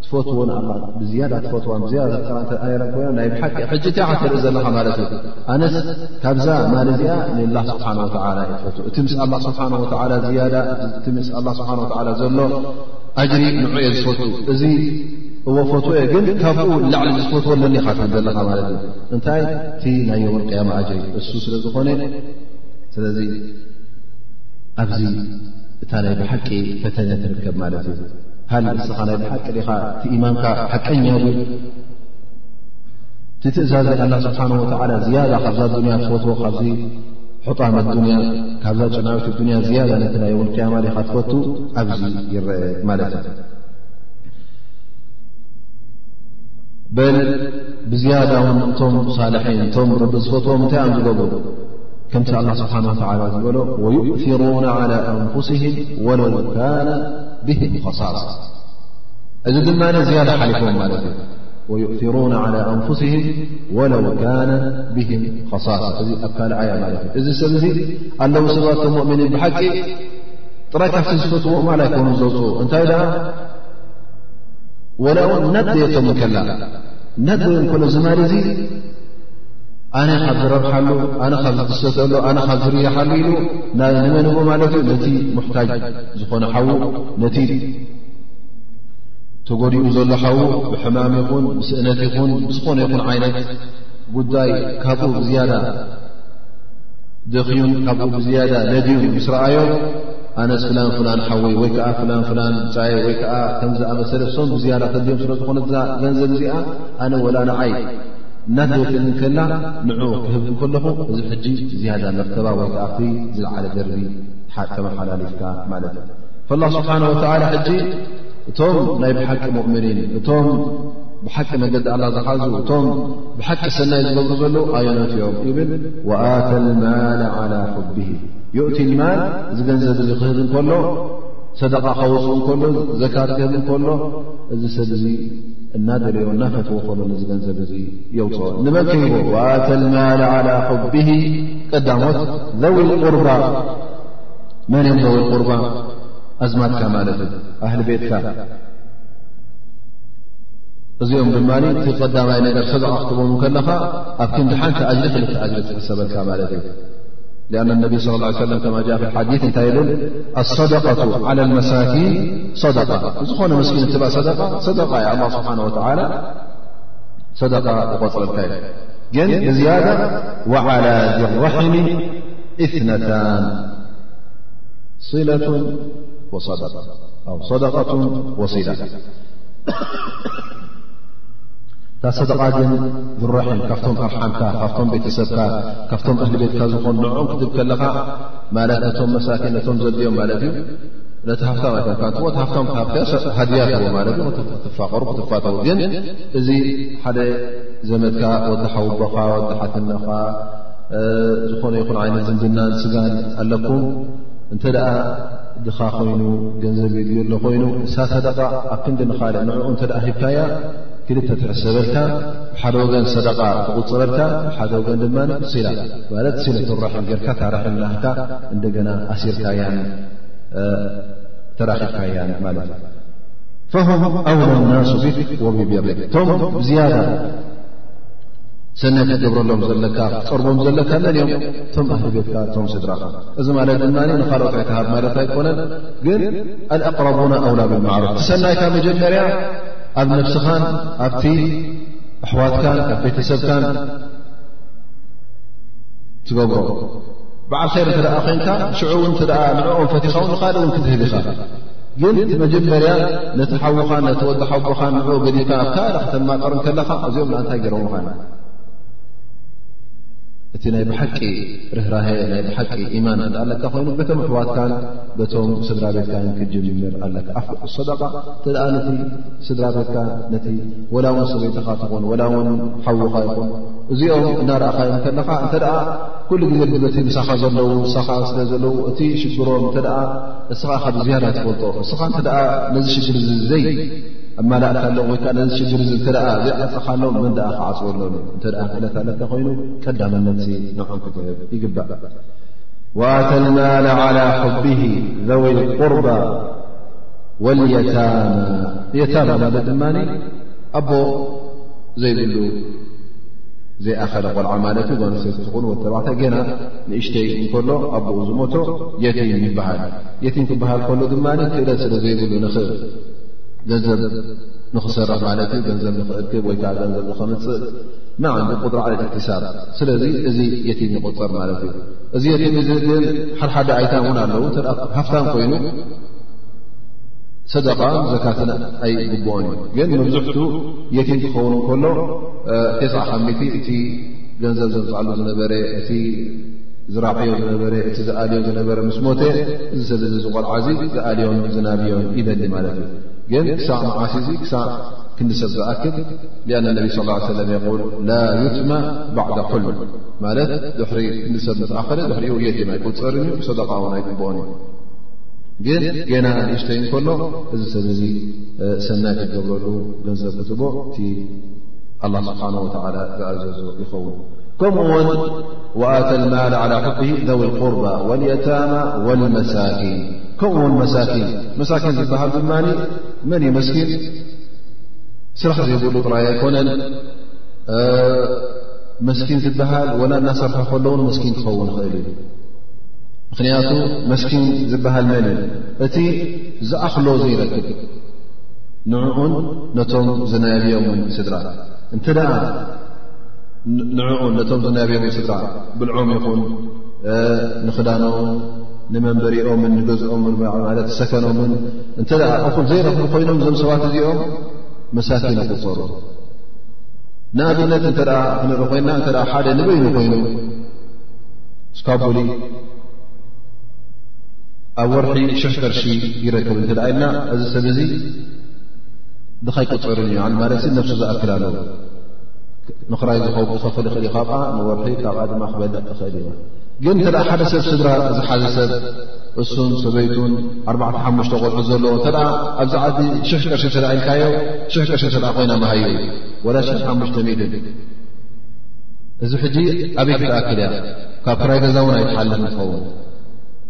ትፈትዎ ንኣላ ብዝያዳ ትፈትዋ ብዝያዳ ተጠራ እተ ነረ ኮይና ናይ ብሓቂ ሕጂ እቲኻ ትርኢ ዘለኻ ማለት እዩ ኣነስ ካብዛ ማል እዚኣ ንላ ስብሓን ወተላ ዩ ትፈት እቲ ምስ ኣላ ስብሓን ወተላ ዝያዳ እቲ ምስ ኣላ ስብሓን ወተላ ዘሎ ኣጅሪ ንዑ እየ ዝፈቱ እዚ እወፈትዎ እየ ግን ካብኡ ላዕሊ ዝፈትዎ ኣለኒ ኻትብል ዘለኻ ማለት እዩ እንታይ እቲ ናይ ዮምን ቅያማ ኣጅሪ እሱ ስለ ዝኾነ ስለዚ ኣብዚ እታ ናይ ብሓቂ ፈተነ ትርከብ ማለት እዩ ሃል እስኻ ናይ ብሓቂ ዲኻ እቲ ኢማንካ ሓቀኛ ዩ እቲ ትእዛዝ ኣላ ስብሓን ወተላ ዝያዳ ካብዛ ኣዱንያ ትፈትዎ ካብዚ ሕጣም ኣዱንያ ካብዛ ጭናዊት ኣዱንያ ዝያዳ ነቲ ናይ ዮምን ቅያማ ዲኻ ትፈቱ ኣብዚ ይረአ ማለት እዩ ብዝያዳ ውን እቶም ሳልሒን እቶም ረቢ ዝፈትዎም እንታይ እዮም ዝገብሩ ከምቲ ኣላ ስብሓን ወተላ ዝበሎ ወዩእትሩና ዓላ ኣንፍስህም ወለው ካነ ብህም ኸሳሳ እዚ ድማ ዝያዳ ሓሊፎም ማለት እዩ ወዩእትሩና ዓላ ኣንፍስህም ወለው ካነ ብህም ኸሳሳ እዚ ኣብ ካልዓያ ማለት እዩ እዚ ሰብ እዚ ኣለዉ ሰባት ቶም ሙእምኒን ብሓቂ ጥራይ ካብቲ ዝፈትዎ ማል ኣይኮኑ ዘውፅኡ እንታይ ደኣ ወላ ውን ናደየቶም ንከላ ነጥብ እንከሎ ዝማል እዙ ኣነ ካብ ዝረብሓሉ ኣነ ካብ ዝትሰተሉ ኣነ ካብ ዝርያሓሉ ኢሉ ንመንቦ ማለት እዩ ነቲ ሙሕታጅ ዝኾነ ሓዉ ነቲ ተጎዲኡ ዘሎ ሓዉ ብሕማም ይኹን ብስእነት ይኹን ብዝኾነ ይኹን ዓይነት ጉዳይ ካብኡ ብዝያዳ ደኽዩን ካብኡ ብዝያዳ ነድዩን ምስ ረኣዮ ኣነስ ፍላን ፍላን ሓወይ ወይ ከዓ ፍላን ፍላን ብፃይ ወይ ከዓ ከምዝኣመሰለ ሶም ብዝያዳ ከድዮም ስለ ዝኾነ ዛ ገንዘብ እዚኣ ኣነ ወላ ንዓይ እናተወትን ከላ ንዑ ክህብ ከለኹ እዚ ሕጂ ዝያዳ መርተባ ወይ ከዓ ፍ ዝለዓለ ደርቢ ተመሓላሊፍካ ማለት እዩ ፈላ ስብሓን ወተላ ሕጂ እቶም ናይ ብሓቂ ሙእምኒን እቶም ብሓቂ መገዲ ኣላ ዝሓዙ እቶም ብሓቂ ሰናይ ዝገብሩ ዘለዉ ኣየነት እዮም ይብል ወኣተ ልማል ዓላ ሑብሂ ዩእቲ ልማል እዚ ገንዘብ እዚ ክህብ እንከሎ ሰደቃ ከወፅ እንከሎ ዘካት ክህብ እንከሎ እዚ ሰብ እዚ እናደለዮ እናፈትዎ ከሎ ነዚ ገንዘብ እዚ የውፅኦ ንመን ከይቦ ዋተ ልማል ዓላ ሑብ ቀዳሞት ዘዊ ቁርባ መን እዮም ዘዊ ቁርባ ኣዝማትካ ማለት እዩ ኣህሊ ቤትካ እዚኦም ድማ እቲ ቀዳማይ ነገር ሰደቃ ክትቦም ከለኻ ኣብ ክንዲ ሓንቲ ኣጅሪ ክልተ ኣጅሪ ትሕሰበልካ ማለት እዩ لأن النبي صلى الله عليه وسلم كما جا في حديث ن ل الصدقة على المساكين صدقة ن مسكن ب صدة صد الله سبحانه وتعالى صد يقرلك ن بزيدة وعلى ذالرحم اثنتان ة صدة وصلة እታ ሰደቓ ግን ብረሒም ካብቶም ኣርሓምካ ካብቶም ቤተሰብካ ካብቶም ኣህሊ ቤትካ ዝኾኑ ንዕኦም ክትብ ከለኻ ማለት ነቶም መሳኪን ነቶም ዘድልዮም ማለት እዩ ነቲ ሃፍታም ኣይኮንካ እንትዎ እቲ ሃፍታም ሃ ሃድያ ትዎ ማለት እዩ ክትፋቐሩ ክትፋተው ግን እዚ ሓደ ዘመድካ ወዲ ሓውቦኻ ወዲ ሓትነኻ ዝኾነ ይኹን ዓይነት ዝምድናን ስጋን ኣለኩም እንተ ደኣ ድኻ ኮይኑ ገንዘብ የድልዮ ኣሎ ኮይኑ ንሳ ሰደቓ ኣብ ክንዲ ንኻልእ ንዕኡ እንተ ሂብካያ ክልተ ትሕሰበልካ ብሓደ ወገን ሰደቃ ትቁፅረልካ ብሓደ ወገን ድማ ሲላ ማለት ሲለት ራሒም ጌርካ ታራሒም ናህካ እንደገና ኣሲርካያን ተራኪብካያን ማለት እዩ ፈም ኣውላ ናሱ ቢክ ወቢቢሪክ እቶም ብዝያዳ ሰናይ ክትገብረሎም ዘለካ ክትፀርቦም ዘለካ መን እዮም እቶም ኣህሊ ቤትካ እቶም ስድራኻ እዚ ማለት ድማ ንካልኦት ኣይትሃብ ማለት ኣይኮነን ግን ኣልኣቅረቡና ኣውላ ብማዕሩፍ ሰናይካ መጀመርያ ኣብ ነፍስኻን ኣብቲ ኣሕዋትካን ኣብ ቤተሰብካን ትገብሮ በዓል ኸይር እተ ኮንካ ሽዑ እውን ተ ንዕኦም ፈቲኻ ውን ንካልእ እውን ክትህብ ኢኻ ግን እቲ መጀመርያ ነቲ ሓዉኻን ነቲ ወዲ ሓቦኻን ንዕ ገዲካ ኣብ ካልእ ክተማቀር ከለኻ እዚኦም ንእንታይ ገይረምኻ እቲ ናይ ብሓቂ ርህራሀ ናይ ብሓቂ ኢማን ኣለካ ኮይኑ በቶም ኣሕዋትካን በቶም ስድራ ቤትካን ክጅምር ኣለካ ኣፍ ሰደቃ እተ ነቲ ስድራ ቤትካ ነቲ ወላ ውን ሰበይትኻ ትኹን ወላ ውን ሓዉኻ ይኹን እዚኦም እናርኣኻዮም ከለኻ እንተ ኩሉ ግዜ ድበቲ ንሳኻ ዘለዉ ንሳኻ ስለ ዘለዉ እቲ ሽግሮም እተ እስኻ ካብ ዝያዳ ትፈልጦ እስኻ እተ ነዚ ሽግር እ ዘይ ኣማላእካ ኣለ ወይከዓ ነዚ ሽግር እ እተ ዘይዓፀኻሎም መን ደኣ ክዓፅወሎም እ እተ ክእለት ኣለካ ኮይኑ ቀዳመነት ንዖም ክትህብ ይግባእ ዋተልማል ዓላ ሕቢ ዘዊ ቁርባ ወልየታማ የታማ ማለት ድማ ኣቦ ዘይብሉ ዘይኣኸለ ቆልዓ ማለት ዩ ጓንሰ ትኹን ወተባዕታ ገና ንእሽተይ እንከሎ ኣቦኡ ዝሞቶ የቲም ይበሃል የቲም ክበሃል ከሎ ድማ ክእለት ስለ ዘይብሉ ንኽእል ገንዘብ ንኽሰርሕ ማለት ዩ ገንዘብ ንኽእክብ ወይ ከዓ ገንዘብ ንኸምፅእ ንዓንዲ ቁድሪ ዓለት እትሳር ስለዚ እዚ የቲም ይቁፅር ማለት እዩ እዚ የቲም እዚ ግን ሓድሓደ ኣይታም እውን ኣለዉ ሃፍታም ኮይኑ ሰደቃ ዘካትን ኣይግብኦን እዩ ግን መብዝሕቱ የቲም ክኸውን ከሎ ቴስ ሓሚቲ እቲ ገንዘብ ዘምፃሉ ዝነበረ እቲ ዝራዕዮ ዝነበረ እቲ ዝኣልዮ ዝነበረ ምስ ሞተ እዚ ሰብ እዚ ዝቆልዓ እዚ ዝኣልዮን ዝናብዮን ይደሊ ማለት እዩ ግን ክሳዕ መዓሲ እዚ ክሳዕ ክንዲ ሰብ ዝኣክል ሊኣ ነቢ ስ ሰለም የል ላ ዩትማ ባዕዳ ኩል ማለት ድሕሪ ክንዲ ሰብ ምስ ኣኸለ ድሕሪኡ የቲም ኣይቁፅርን እዩ ሰደቃ ውን ኣይግብኦን እዩ ግን ገና ንእሽተይ እንከሎ እዚ ሰብ እዚ ሰናይ ክትገብረሉ ገንዘብ ክትቦ እቲ ኣላ ስብሓን ወተላ ዝኣዘዞ ይኸውን ከምኡ ውን ወኣተ ልማል ዓላ ሕብ ዘው ቁርባ ወልየታማ ወልመሳኪን ከምኡ ውን መሳኪን መሳኪን ዝበሃል ድማ መን እዩ መስኪን ስራሕ ዘይብሉ ጥራይ ኣይኮነን መስኪን ዝበሃል ወላ እናሰርሐ ከለውን መስኪን ክኸውን ይኽእል እዩ ምኽንያቱ መስኪን ዝበሃል መን እዩ እቲ ዝኣኽሎ ዘይረክብ ንዕኡን ነቶም ዝናብዮምን ስድራ እንተ ደኣ ንዕኡን ነቶም ዝናብዮምን ስድራ ብልዖም ይኹን ንኽዳኖምን ንመንበሪኦምን ንገዝኦምን ማለት ዝሰከኖምን እንተ ደኣ እኹል ዘይረኽቡ ኮይኖም እዞም ሰባት እዚኦም መሳኪን ኣቁፀሩ ንኣብነት እንተ ክንርኢ ኮይና እተ ሓደ ንበይኑ ኮይኑ ስካቡሊ ኣብ ወርሒ ሽሕ ቅርሺ ይረክብ እንተ ኢልና እዚ ሰብ እዚ ድኻይ ቅፅርን እዩ ማለት ነብሱ ዝኣክል ኣለ ምክራይ ዝኸው ክኸፍል ይኽእል ዩ ካብኣ ንወርሒ ካብኣ ድማ ክበልዕ ትኽእል እዩ ግን እተ ሓደ ሰብ ስድራ ዝሓዘ ሰብ እሱን ሰበይቱን ኣርባዕተ ሓሙሽተ ቆልዑ ዘለዎ እተ ኣብዚ ዓዲ ሽሕ ቅርሺ እተ ኢልካዮ ሽሕ ቅርሺ እተ ኮይና መሃዮ እዩ ወላ ሽሕ ሓሙሽተ ሚድን እዚ ሕጂ ኣበይ ክትኣክል እያ ካብ ክራይ ገዛ እውን ኣይትሓልፍ ንትኸውን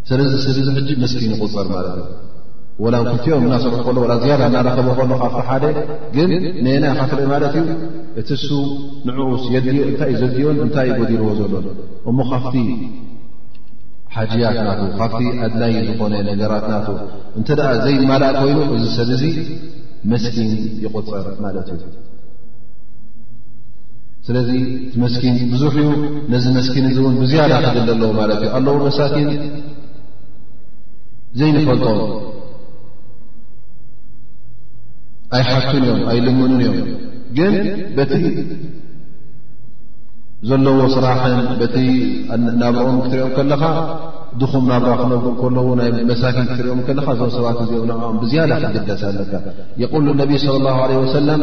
ስለዚ ስብ እዚ ሕጂ መስኪ ንቁፀር ማለት እዩ ወላ ክልቲኦም እናሰርሑ ከሎ ላ ዝያዳ እናረኸበ ከሎ ካብቲ ሓደ ግን ነየና ካ ትርኢ ማለት እዩ እቲ እሱ ንዕኡስ የድዮ እንታይ እዩ ዘድዮን እንታይ እዩ ጎዲርዎ ዘሎ እሞ ካብቲ ሓጅያት ናቱ ካብቲ ኣድላይ ዝኾነ ነገራት ናቱ እንተ ደኣ ዘይማላእ ኮይኑ እዚ ሰብ እዚ መስኪን ይቁፀር ማለት እዩ ስለዚ እቲ መስኪን ብዙሕ እዩ ነዚ መስኪን እዚ እውን ብዝያዳ ክድለ ኣለዎ ማለት እዩ ኣለዉ መሳኪን ዘይንፈልጦም ኣይሓፍቱን እዮም ኣይልምኑን እዮም ግን በቲ ዘለዎ ስራሕን በቲ ናብርኦም ክትሪኦም ከለኻ ድኹም ናብራ ክነብሩ ከለዉ ናይ መሳኪን ክትሪኦም ከለኻ እዞም ሰባት እዚኦም ንዕኦም ብዝያዳ ክትግደስ ኣለካ የቁሉ ነቢይ ስለ ላሁ ለ ወሰለም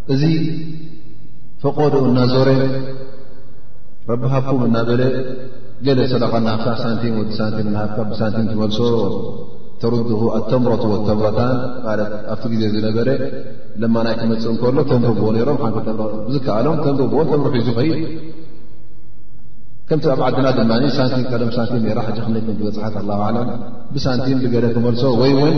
እዚ ፈቆዶ እናዞረ ረቢ ሃብኩም እናበለ ገለ ሰደቐና ክሳዕ ሳንቲም ወዲ ሳንቲም ናሃካ ብሳንቲም ትመልሶ ተርድሁ ኣተምረቱ ወተምረታን ማለት ኣብቲ ግዜ ዝነበረ ለማናይ ክመፅእ እንከሎ ተንብብዎ ነይሮም ሓንቲ ብዝከኣሎም ተንብብዎ ተምርሑ እዩ ዝኸይድ ከምቲ ኣብ ዓድና ድማ ሳንቲም ቀደም ሳንቲም ነራ ሕጂ ክነይ በፅሓት ኣላ ዓለም ብሳንቲም ብገለ ክመልሶ ወይ እውን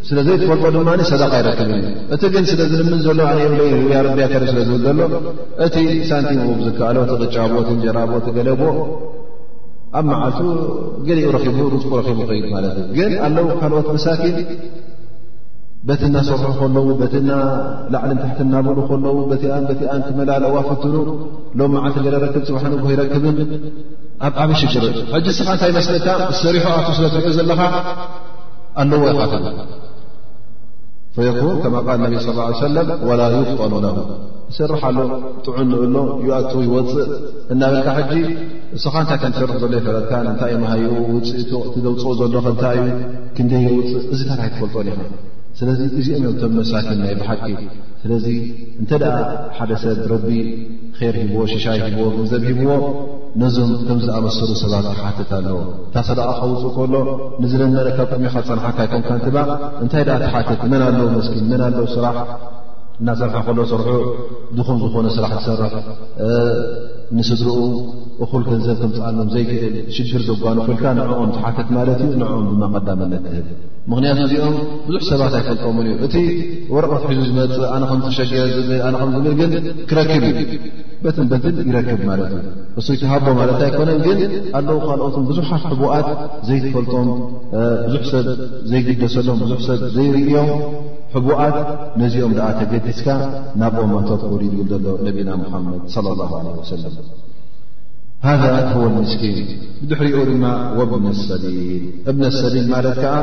ስለ ዘይትፈልጦ ድማ ሰደቃ ኣይረክብን እዩ እቲ ግን ስለ ዝልምን ዘሎ ኣነ የብለይ ያ ረቢ ኣከሪ ስለ ዝብል ዘሎ እቲ ሳንቲም ብ ዝከኣሎ እቲ ቅጫቦ እቲ እንጀራቦ እቲ ገለቦ ኣብ መዓልቱ ገሊኡ ረኪቡ ርፅቁ ረኪቡ ከይድ ማለት እዩ ግን ኣለው ካልኦት መሳኪን በቲ እናሰርሑ ከለዉ በቲ እና ላዕልን ታሕቲ እናበሉ ከለዉ በቲኣን በቲኣን ክመላለእዋ ፍትኑ ሎም መዓልቲ ገለ ረክብ ፅባሕ ንግሆ ይረክብን ኣብ ዓበይ ሽግር ሕጂ ስኻ እንታይ መስለካ ዝሰሪሖ ኣቶ ስለ ትሪኦ ዘለኻ ኣለዎ ይኻትሉ ፈየኩን ከማ ቃል ነቢ ስ ሰለም ወላ ይፍጠኑ ለ ይስርሕ ኣሎ ጥዑን ንእሎ ይኣት ይወፅእ እናበልካ ሕጂ እስኻ እንታይ ከምሰርሕ ዘሎ ይፈለትካ እንታይ መሃይ ውፅእቲ ዘውፅኦ ዘሎኸ እንታይ እዩ ክንደ ውፅእ እዚታት ኣይትፈልጦን ኢኻ ስለዚ እዚኦም እዮም ቶም መሳኪን ናይ ብሓቂ ስለዚ እንተ ደኣ ሓደ ሰብ ረቢ ር ሂብዎ ሽሻይ ሂብዎ ገንዘብ ሂብዎ ነዞም ከም ዝኣመሰሉ ሰባት ክሓትት ኣለዎ እታ ሰደቓ ከውፅእ ከሎ ንዝነበረ ካብ ቅድሚኻ ዝፀንሓካ ይኮን ከንትባ እንታይ ደኣ ትሓትት መን ኣለዉ መስኪን መን ኣለዉ ስራሕ እናሰርሐ ከሎ ስርሑ ድኹም ዝኾነ ስራሕ ዝሰርሕ ንስድርኡ እኹል ገንዘብ ክምፅኣሎም ዘይክእል ሽግር ዘጓንፍልካ ንዕኦም ትሓትት ማለት እዩ ንዕኦም ድማ ቀዳመነት ትህብ ምክንያቱ እዚኦም ብዙሕ ሰባት ኣይፈልጦምን እዩ እቲ ወረቐት ሒዙ ዝመፅእ ኣነ ከም ተሸገ ዝብል ኣነ ከም ዝብል ግን ክረክብ እዩ በትን በትን ይረክብ ማለት እዩ እሱ ይትሃቦ ማለት ኣይኮነን ግን ኣለዉ ካልኦትን ብዙሓት ሕቡኣት ዘይትፈልጦም ብዙሕ ሰብ ዘይግደሰሎም ብዙሕ ሰብ ዘይርእዮም ሕቡኣት ነዚኦም ደኣ ተገዲስካ ናብ ኦመቶኩር ይብል ዘሎ ነቢና ሙሓመድ صለ ላሁ ለ ወሰለም ሃذ ሁ ምስኪን ብድሕሪኡ ድማ ወብነ ሰቢል እብነ ሰቢል ማለት ከዓ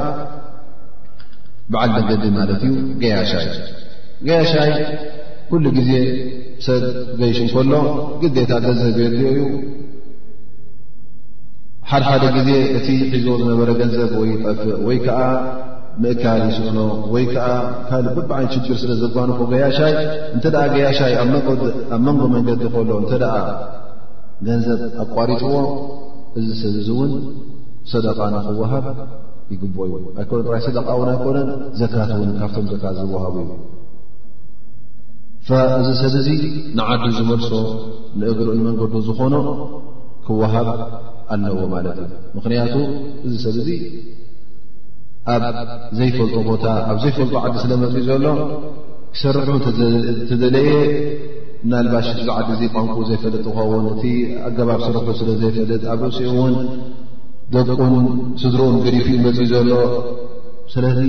በዓል መገዲ ማለት እዩ ገያሻይ ገያሻይ ኩሉ ግዜ ሰብ ገይሽ እንከሎ ግዴታ ገንዘብ የድልዮ እዩ ሓድ ሓደ ግዜ እቲ ሒዞ ዝነበረ ገንዘብ ወይ ይጠፍእ ወይ ከዓ ምእካል ይስእኖ ወይ ከዓ ካልእ ብብዓይን ሽግር ስለ ዘጓንፎ ገያሻይ እንተ ገያሻይ ኣብ መንጎ መንገዲ ከሎ እንተ ገንዘብ ኣቋሪፅዎ እዚ ሰብ እዚ እውን ሰደቃ ንክወሃብ ይግብ እዩ ኣይኮነ ጥራይ ሰደቃ እውን ኣይኮነን ዘካት እውን ካብቶም ዘካት ዝወሃቡ እዩ እዚ ሰብ እዚ ንዓዱ ዝመልሶ ንእግር ንመንገዱ ዝኾኖ ክወሃብ ኣለዎ ማለት እዩ ምኽንያቱ እዚ ሰብ እዚ ኣብ ዘይፈልጦ ቦታ ኣብ ዘይፈልጦ ዓዲ ስለ መፅኡ ዘሎ ክሰርሑ ተደለየ ናልባሽ እዚ ዓዲ እዚ ቋንቁ ዘይፈልጥ ዝኸውን እቲ ኣገባብ ስርሑ ስለ ዘይፈልጥ ኣብ ርእሲኡ እውን ደቁን ስድርኡን ግሪፍኡ መፅኡ ዘሎ ስለዚ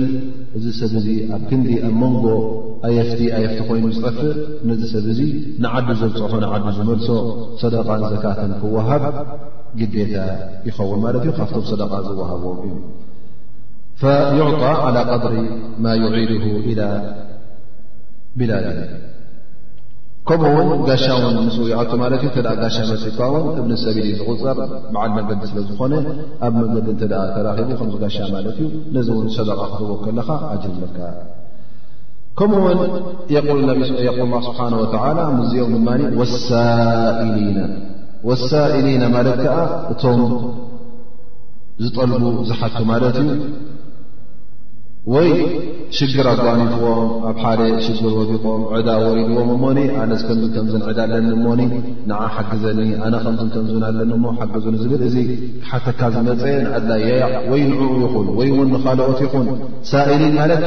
እዚ ሰብ እዚ ኣብ ክንዲ ኣብ መንጎ ኣየፍቲ ኣየፍቲ ኮይኑ ዝጠፍእ ነዚ ሰብ እዚ ንዓዱ ዘብፅሖ ንዓዱ ዝመልሶ ሰደቃን ዘካትን ክወሃብ ግዴታ ይኸውን ማለት እዩ ካብቶም ሰደቃ ዝወሃቦም እዩ ፈዩዕጣ ዓላ ቀድሪ ማ ዩዒድሁ ኢላ ቢላል ከምኡ ውን ጋሻ ውን ምስ ይኣቶ ማለት እዩ ተ ጋሻ መፅእካ ውን እብኒ ሰቢል ዝቁፀር በዓል መገዲ ስለ ዝኾነ ኣብ መንገዲ እተ ተራኺቡ ከምዚ ጋሻ ማለት እዩ ነዚ እውን ሰደቃ ክትቦ ከለኻ ኣጅርለካ ከምኡ ውን የል ላ ስብሓን ወተላ ምስዚኦም ድማ ወሳኢሊና ወሳኢሊና ማለት ከዓ እቶም ዝጠልቡ ዝሓቱ ማለት እዩ ወይ ሽግር ኣጓኒፍዎም ኣብ ሓደ ሽግር ወዲቆም ዕዳ ወሪድዎም እሞኒ ኣነስ ከምዚ ከምዘን ዕዳ ኣለኒ እሞኒ ንዓ ሓግዘኒ ኣነ ከምዝን ከምዝን ኣለኒ እሞ ሓገዙኒ ዝብል እዚ ክሓተካ ዝመፀ ንኣድላይ የያዕ ወይ ንዕኡ ይኹን ወይ እውን ንካልኦት ይኹን ሳኢሊን ማለት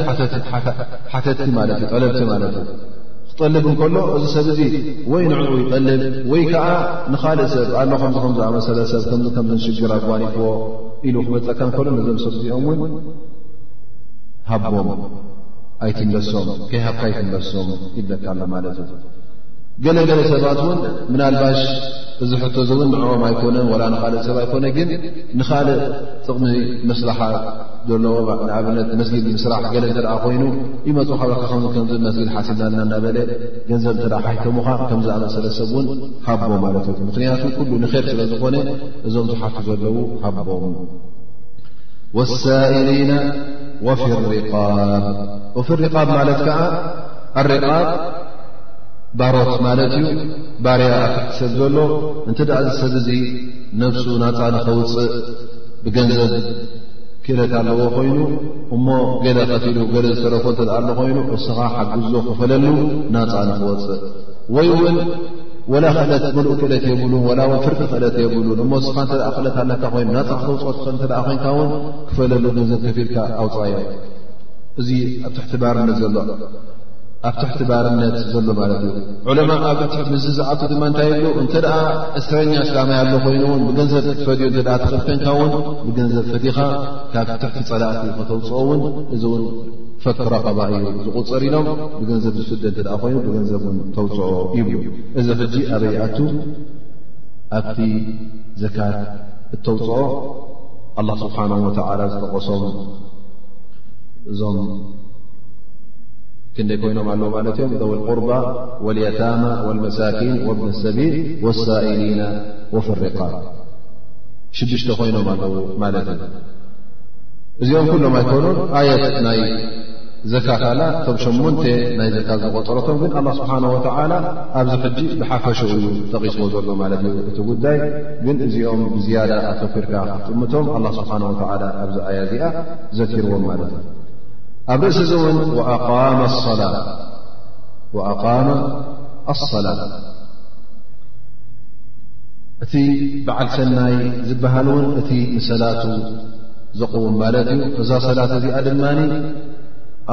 ሓተቲ ማለት እዩ ጠለብቲ ማለት እዩ ክጠልብ እንከሎ እዚ ሰብ እዚ ወይ ንዕኡ ይጠልብ ወይ ከዓ ንካልእ ሰብ ኣሎ ከምዚ ከም ዝኣመሰለ ሰብ ከምዚ ከምዝን ሽግር ኣጓኒፍዎ ኢሉ ክመፀካ እንከሎ ነዞም ሰብ እዚኦም እውን ሃቦም ኣይትምለሶም ከይሃብካ ኣይትምለሶም ይብለካ ኣሎ ማለት እዩ ገለ ገለ ሰባት እውን ምናልባሽ እዚ ሕቶ እዚ እውን ንዕኦም ኣይኮነን ወላ ንካልእ ሰብ ኣይኮነ ግን ንካልእ ጥቕሚ መስላሓ ዘለዎ ንኣብነት መስጊድ ምስራሕ ገለ እተ ኮይኑ ይመፁ ካበካ ከ ከምዚ መስጊድ ሓሲብናልና እናበለ ገንዘብ እተ ሓይቶምኻ ከምዝኣመሰለ ሰብ እውን ሃቦ ማለት እዩ ምክንያቱ ኩሉ ንክር ስለ ዝኾነ እዞም ዝሓቱ ዘለዉ ሃቦም ወሳኢሊና ወፊ ሪቃብ ወፊ ሪቃብ ማለት ከዓ ኣሪቃብ ባሮት ማለት እዩ ባርያ ኣትሕቲ ሰብ ዘሎ እንተ ደኣ እዚ ሰብ እዙ ነብሱ ናፃ ንኸውፅእ ብገንዘብ ክእለት ኣለዎ ኮይኑ እሞ ገለ ከትሉ ገለ ዝተረፎ እተ ኣሎ ኮይኑ እስኻ ሓግዞ ክፈለሉ ናፃ ንክወፅእ ወይ እውን ወላ ክእለት ምሉእ ክእለት የብሉን ወላ ውን ፍርቂ ክእለት የብሉን እሞ እስኻ እተ ክእለት ኣለካ ኮይኑ ናፃ ክተውፅኦ ትኽእል እተ ኮይንካ ውን ክፈለሉ ገንዘብ ከፊልካ ኣውፃዮ እዚ ኣብ ትሕቲ ባርነት ዘሎ ኣብ ትሕቲ ባርነት ዘሎ ማለት እዩ ዑለማ ኣብ ትሕት ምዝ ዝኣቱ ድማ እንታይ የሉ እንተ ደኣ እስረኛ እስላማይ ኣሎ ኮይኑ እውን ብገንዘብ ክትፈድዮ እተ ተኸልከንካ እውን ብገንዘብ ፈዲኻ ካብ ትሕቲ ፀላእቲ ከተውፅኦ እውን እዚ እውን ፈክ ረኸባ እዩ ዝቁፅር ኢሎም ብገንዘብ ዝፍደ እተ ኮይኑ ብገንዘብ ን ተውፅኦ ይብሉ እዚ ሕጂ ኣበይ ኣቱ ኣብቲ ዘካት እተውፅኦ ኣላ ስብሓን ወተላ ዝተቐሶም እዞም ክንደይ ኮይኖም ኣለዉ ማለት እዮም ዘው ቁርባ ወልየታማ ወልመሳኪን ወብኒ ሰቢል ወሳኢሊና ወፍሪቃ ሽዱሽተ ኮይኖም ኣለዉ ማለት እዩ እዚኦም ኩሎም ኣይኮኑን ኣየት ናይ ዘካ ካላ እቶም ሸሞንተ ናይ ዘካ ዝቆጠረቶም ግን ኣላ ስብሓን ወተዓላ ኣብዚ ሕጂ ብሓፈሸ እዩ ጠቂስዎ ዘሎ ማለት እዩ እቲ ጉዳይ ግን እዚኦም ብዝያዳ ኣተኪርካ ክትጥምቶም ኣላ ስብሓን ወተዓላ ኣብዚ ኣያ እዚኣ ዘኪርዎም ማለት እዩ ኣብ ርእሲ እዚ እውን ኣቃመ ኣሰላ እቲ በዓል ሰናይ ዝበሃል እውን እቲ ንሰላቱ ዘቕውም ማለት እዩ እዛ ሰላት እዚኣ ድማ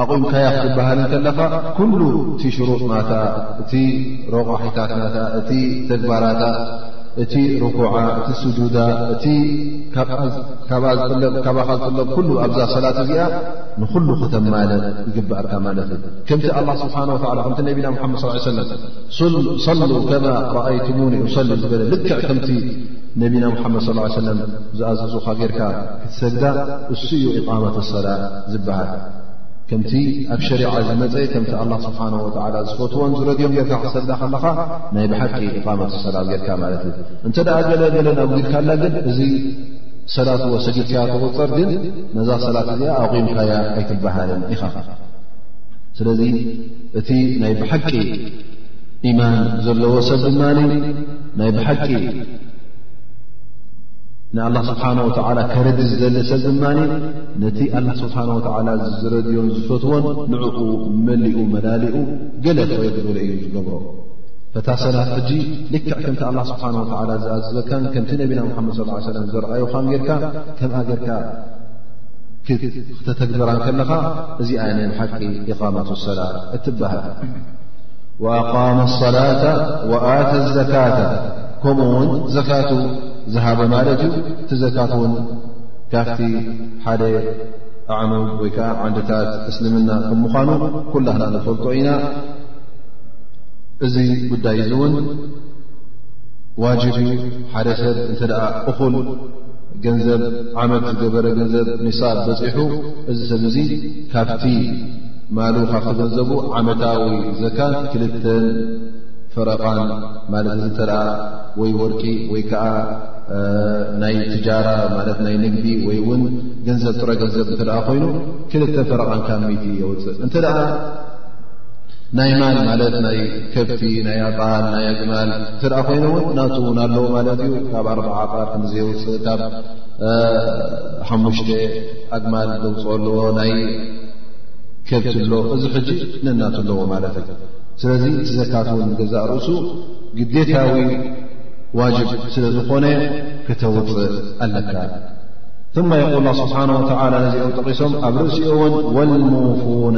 ኣቑምካያ ክትበሃል ከለኻ ኩሉ እቲ ሽሩጥ ናታ እቲ ረቋሒታት ናታ እቲ ተግባራታ እቲ ርኩዓ እቲ ስጁዳ እቲ ካብ ካባኣ ዝጥለብ ካባኻ ዝጥለብ ኩሉ ኣብዛ ሰላት እዚኣ ንኹሉ ከተማለ ይግብኣካ ማለት እዩ ከምቲ ኣላ ስብሓን ወላ ከምቲ ነቢና ሓመድ ስ ሰለም ሰሉ ከማ ረኣይትሙኒ ሰሊ ዝበለ ልክዕ ከምቲ ነቢና ሓመድ ስ ሰለም ዝኣዘዙካ ጌርካ ክትሰግዳ እሱ እዩ ኢቃመት ሰላ ዝበሃል ከምቲ ኣብ ሸሪዓ ዝመፀ ከምቲ ኣላ ስብሓን ወላ ዝፈትዎን ዝረድዮም ጌርካ ክትሰግዳ ከለኻ ናይ ብሓቂ ኢቃመት ሰላ ጌርካ ማለት እዩ እንተ ገለ ገለ ናብዚልካላ ግን እዚ ሰላት እዎ ሰጊድካያ ተቁፀር ግን ነዛ ሰላት እዚኣ ኣቑምካያ ኣይትበሃልን ኢኻ ስለዚ እቲ ናይ ብሓቂ ኢማን ዘለዎ ሰብ ድማ ናይ ብሓቂ ንኣላ ስብሓን ወተዓላ ከረዲ ዝዘሊ ሰብ ድማ ነቲ ኣላ ስብሓን ወተዓላ ዝረድዮን ዝፈትዎን ንዕኡ መሊኡ መላሊኡ ገለ ክወ ዝበለ እዩ ዝገብሮ እታ ሰላት ሕጂ ልክዕ ከምቲ ኣላ ስብሓን ወተላ ዝኣዘዘካን ከምቲ ነቢና ሙሓመድ ስ ሰለም ዘረኣዩኻን ጌርካ ከምኣ ጌርካ ክተተግበራን ከለኻ እዚ ኣይ ናይ ሓቂ ኢቓመት ሰላ እትበሃል ወኣቃመ ኣሰላተ ወኣተ ዘካተ ከምኡ ውን ዘካቱ ዝሃበ ማለት እዩ እቲ ዘካት ውን ካብቲ ሓደ ኣዕኑ ወይ ከዓ ዓንድታት እስልምና ከም ምዃኑ ኩላህና ንፈልጦ ኢና እዚ ጉዳይ እዚ እውን ዋጅብ እዩ ሓደ ሰብ እንተ ደኣ እኹል ገንዘብ ዓመት ዝገበረ ገንዘብ ኒሳብ በፂሑ እዚ ሰብ እዙ ካብቲ ማሉ ካብቲ ገንዘቡ ዓመታዊ ዘካን ክልተን ፈረቓን ማለት እዚ እተ ወይ ወርቂ ወይ ከዓ ናይ ትጃራ ማለት ናይ ንግዲ ወይ እውን ገንዘብ ጥረ ገንዘብ እንተ ኮይኑ ክልተ ፈረቓን ካብ ሚቲ የውፅእ እንተ ናይ ማል ማለት ናይ ከብቲ ናይ ኣባል ናይ ኣግማል እተ ኮይኑ ውን ናቱ ውን ኣለዎ ማለት እዩ ካብ ኣርዓ ኣባል ክዘየውፅእ ካብ ሓሙሽተ ኣግማል ዘውፅኦ ኣለዎ ናይ ከብቲ ኣሎ እዚ ሕጂ ነናቱ ኣለዎ ማለት እዩ ስለዚ ዘካት ውን ገዛእ ርእሱ ግዴታዊ ዋጅብ ስለ ዝኾነ ክተውፅእ ኣለካ ማ የቁል ስብሓ ወላ ነዚኦም ጠቂሶም ኣብ ርእሲኡ እውን ወልሙፉነ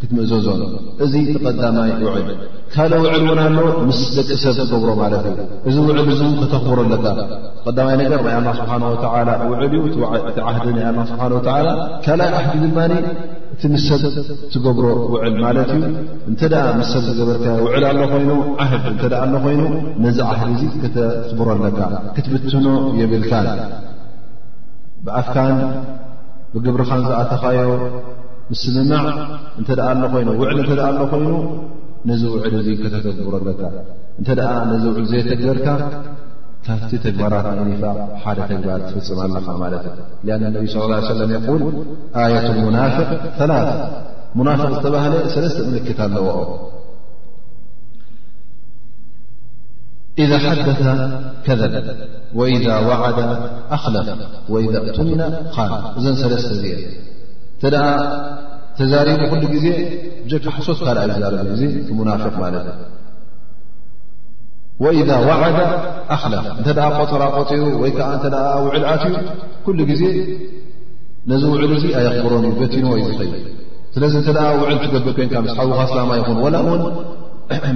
ክትምእዘዞ እዚ ተቐዳማይ ውዕል ካልእ ውዕል እውን ኣሎ ምስ ደቂ ሰብ ትገብሮ ማለት እዩ እዚ ውዕል እዚ እውን ከተኽብሮ ኣለካ ተቐዳማይ ነገር ናይ ኣላ ስብሓን ወተላ ውዕል እዩ እቲ ዓህዲ ናይ ኣላ ስብሓን ወተላ ካልኣይ ዓህዲ ድማ እቲ ምስ ሰብ ትገብሮ ውዕል ማለት እዩ እንተ ደኣ ምስ ሰብ ዝገበርከ ውዕል ኣሎ ኮይኑ ዓህድ እንተ ደኣ ኣሎ ኮይኑ ነዚ ዓህዲ እዙ ከተኽብሮ ኣለካ ክትብትኖ የብልካን ብኣፍካን ብግብርኻን ዝኣተኻዮ ምስምማዕ እንተ ኣሎ ኮይኑ ውዕል እተ ኣሎ ኮይኑ ነዚ ውዕል እዙ ከተተግብሮ ኣለካ እንተ ነዚ ውዕል ዘየተግበርካ ካብቲ ተግባራት ናይ ኒፋቅ ሓደ ተግባር ትፍፅም ኣለኻ ማለት እዩ ኣ ነቢ ስ ላ ሰለም የል ኣየት ሙናፍቅ ላ ሙናፍቅ ዝተባህለ ሰለስተ ምልክት ኣለዎ ኢዛ ሓደ ከዘብ ወኢዛ ዋዓደ ኣክለፍ ወኢዛ እቱምና ኻን እዘን ሰለስተ እዚአ እተ ተዛሪቡ ኩሉ ግዜ ብጀካ ሓሶት ካልኣ ይዛረብ እዚ ሙናፍቅ ማለት እዩ ወኢዛ ዋዓዳ ኣክለፍ እንተ ቆፅራ ቆፂሩ ወይ ከዓ እተ ውዕል ኣትዩ ኩሉ ግዜ ነዚ ውዕል እዚ ኣየኽብሮን እዩ በቲንዎ እዩ ዝኸይ ስለዚ እተ ውዕል ትገብር ኮንካ ምስ ሓዉካ ስላማ ይኹን ወላ እውን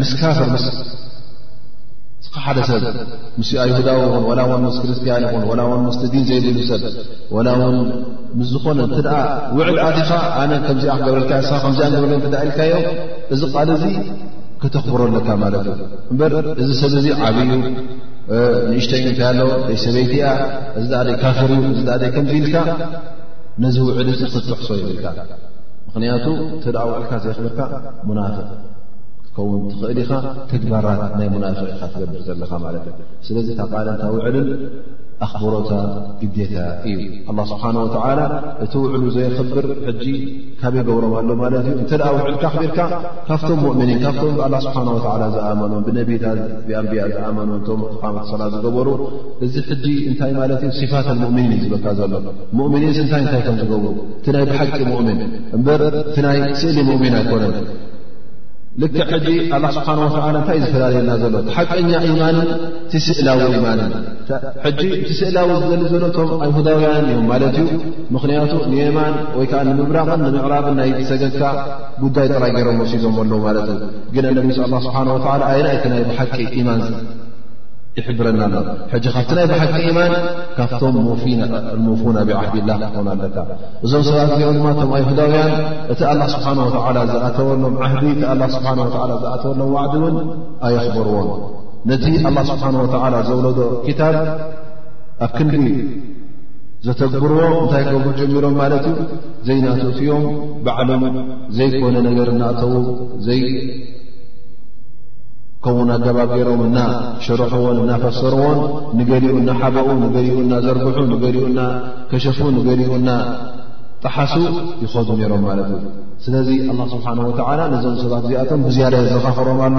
ምስ ካፍር ምስ ሓደ ሰብ ምስ ኣይሁዳዊ ይኹን ወላ ውን ምስ ክርስትያን ይኹን ወላ ውን ምስ ዲን ዘይብሉ ሰብ ወላ ውን ምስ ዝኾነ እተ ውዕል ኣቲኻ ኣነ ከምዚኣ ክገብረልካ ሳ ከምዚኣ ንገብረ እተ ኢልካዮ እዚ ቃል እዚ ከተኽብሮ ኣለካ ማለት እዩ እምበር እዚ ሰብ እዚ ዓብዩ ንእሽተይ እንታይ ኣሎ ደይ ሰበይቲ እያ እዚ ኣ ደይ ካፍር እዩ እዚ ደይ ከምዚ ኢልካ ነዚ ውዕል እዚ ክትጥሕሶ ይብልካ ምኽንያቱ እተ ውዕልካ ዘይኽብርካ ሙናፍቅ ክትከውን ትኽእል ኢኻ ተግባራት ናይ ሙናፍቅ ኢኻ ትገብር ዘለኻ ማለት እዩ ስለዚ እታ ቃል እንታ ውዕልን ኣኽብሮታ ግዴታ እዩ ኣላ ስብሓን ወተዓላ እቲ ውዕሉ ዘየኽብር ሕጂ ካበይ ገብሮም ኣሎ ማለት እዩ እንተ ውዕልካ ኣኽቢርካ ካብቶም ሙእምኒን ካብቶም ብኣላ ስብሓን ወተዓላ ዝኣመኑ ብነቢታት ብኣንብያ ዝኣመኑ እቶም ቃመት ሰላ ዝገበሩ እዚ ሕጂ እንታይ ማለት እዩ ሲፋት ሙእምኒን እዩ ዝበካ ዘሎ ሙእምኒንስ እንታይ እንታይ ከም ዝገብሩ እቲ ናይ ብሓቂ ሙእምን እምበር እቲ ናይ ስእሊ ሙእሚን ኣይኮነን ልክ ሕጂ ኣላ ስብሓን ወተዓላ እንታይ እዩ ዝፈላለየና ዘሎ እቲ ሓቀኛ ኢማንን እቲ ስእላዊ ኢማንን ሕጂ እቲ ስእላዊ ዝዘሊ ዘሎ እቶም ኣይሁዳውያን እዮም ማለት እዩ ምኽንያቱ ንየማን ወይ ከዓ ንምብራቕን ንምዕራብን ናይ ሰገግካ ጉዳይ ጥራይ ገይሮም ወሲዶም ኣለዉ ማለት እዩ ግን ኣነቢ ስ ላ ስብሓን ወላ ኣይና እቲ ናይ ብሓቂ ኢማን ይሕብረና ኣሎ ሕጂ ካብቲ ናይ ብሓቂ ኢማን ካብቶም ሞፉና ብዓህድላ ክኾኑ ኣለካ እዞም ሰባት እዚኦም ድማ እቶም ኣይሁዳውያን እቲ ኣላ ስብሓን ወላ ዝኣተወሎም ዓህዲ እቲ ኣላ ስብሓን ወላ ዝኣተወሎም ዋዕዲ እውን ኣየኽበርዎን ነቲ ኣላ ስብሓን ወተዓላ ዘውለዶ ክታብ ኣብ ክንዲ ዘተግብርዎ እንታይ ክገብሩ ጀሚሮም ማለት እዩ ዘይናትእትዮም ባዕሎም ዘይኮነ ነገር እናእተዉ ዘይከውን ኣገባብ ገይሮም እና ሸርሕዎን እናፈሰርዎን ንገሊኡ እናሓበኡ ንገሊኡ እናዘርግሑ ንገሊኡ እና ከሸፉ ንገሊኡ እና ጠሓሱ ይኸዱ ነይሮም ማለት እዩ ስለዚ ኣላ ስብሓን ወተዓላ ነዞም ሰባት እዚኣቶም ብዝያዳ የዘኻኽሮም ኣሎ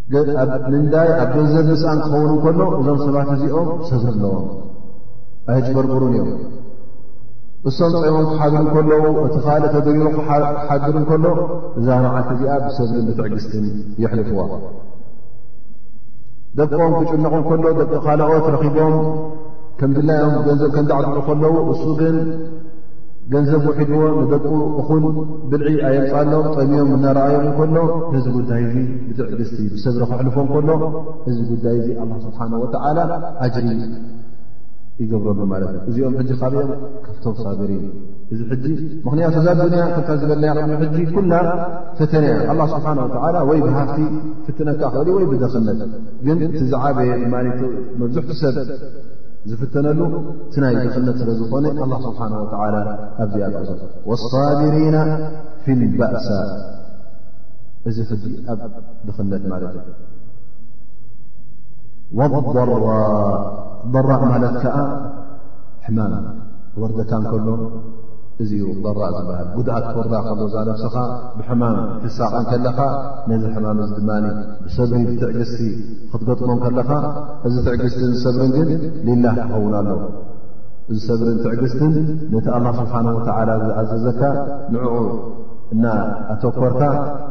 ኣብ ምንዳይ ኣብ ገንዘብ ምስኣን ክኸውን ከሎ እዞም ሰባት እዚኦም ሰብ ኣለዎም ኣይጭበርብሩን እዮም እሶም ፀሞም ክሓድሩ ከለዉ እቲ ካልእ ተድሪቡ ክሓድር ከሎ እዛ መዓልቲ እዚኣ ብሰብን ብትዕግስትን የሕልፍዋ ደቆም ክጭነቑ ከሎ ደቂ ካልኦት ረኺቦም ከምድላዮም ገንዘብ ከንዳዕድዑ ከለዉ እሱ ግን ገንዘብ ውሒድዎ ንደቁ እኹል ብልዒ ኣየምፃሎም ጠሚዮም እናረኣዮም ከሎ ነዚ ጉዳይ እዚ ብትዕግስቲ ብሰብሪ ክሕልፎ ከሎ እዚ ጉዳይ እዚ ኣላ ስብሓን ወተዓላ ኣጅሪ ይገብረሉ ማለት እዩ እዚኦም ሕጂ ካብኦም ካብቶም ሳብሪ እዚ ሕጂ ምክንያቱ እዛ ዱንያ ከታ ዝበለያ ከ ሕጂ ኩላ ፈተነ እያ ኣላ ስብሓን ወተዓላ ወይ ብሃፍቲ ፍትነካ ክእል ወይ ብደኽነት ግን እቲ ዝዓበየ ድማ መብዝሕቲ ሰብ ዝፍተነሉ እቲ ናይ ድኽነት ስለ ዝኾነ ኣላ ስብሓን ወተላ ኣብዚኣ ልዕዞ ወሳቢሪና ፊ ልባእሳ እዚ ሕዚ ኣብ ድኽነት ማለት እዩ ወራ በራእ ማለት ከዓ ሕማም ክወርደካ እንከሎ እዚ ዩ በራእ ዝበሃል ጉድኣት ክወርዳ ከሎ እዛ ነፍስኻ ብሕማም ትሳቐ ከለኻ ነዚ ሕማም እዚ ድማ ብሰብሪ ብትዕግስቲ ክትገጥሞም ከለኻ እዚ ትዕግስትን ሰብርን ግን ሊላህ ክኸውን ኣሎ እዚ ሰብርን ትዕግስትን ነቲ ኣላ ስብሓን ወተዓላ ዝኣዘዘካ ንዕኡ እና ኣተኮርካ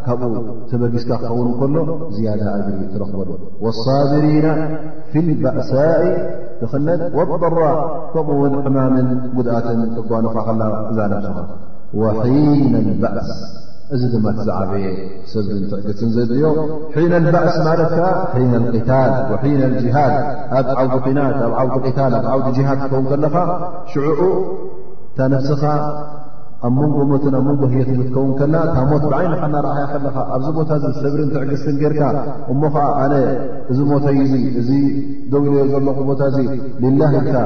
ካብኡ ተበጊስካ ክኸውን ከሎ ዝያዳ ኣግሪ ትረኽበሉ ወሳብሪና ፊ ልባእሳኢ ብክነት ወበራ ከምኡ ውን ሕማምን ጉድኣትን ተጓንፋ ከላ እዛ ነብስኻ ወሒነ ልባእስ እዚ ድማ ትዝዓበየ ሰብን ትዕግትን ዘድልዮ ሒነ ልባእስ ማለት ከ ሒነ ልታል ወሒነ ልጅሃድ ኣብ ዓውዲ ኩናት ኣብ ዓውዲ ቅታል ኣብ ዓውዲ ጅሃድ ክከውን ከለኻ ሽዕኡ እታ ነፍስኻ ኣብ መንጎ ሞትን ኣብ መንጎ ህየት ክትከውን ከላ እታ ሞት ብዓይኒ ሓናርኣያ ከለኻ ኣብዚ ቦታ እዚ ሰብርን ትዕግስትን ጌርካ እሞ ኸዓ ኣነ እዚ ሞተይ እዙ እዚ ደውልዮ ዘለኹ ቦታ እዙ ልላህ ኢልካ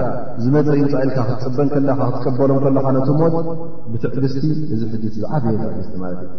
ዝመፀ ይምፃእ ኢልካ ክትፅበን ከለኻ ክትቀበሎም ከለኻ ነቲ ሞት ብትዕግስቲ እዚ ሕጅት ዝዓበየ ትዕግስቲ ማለት እዩ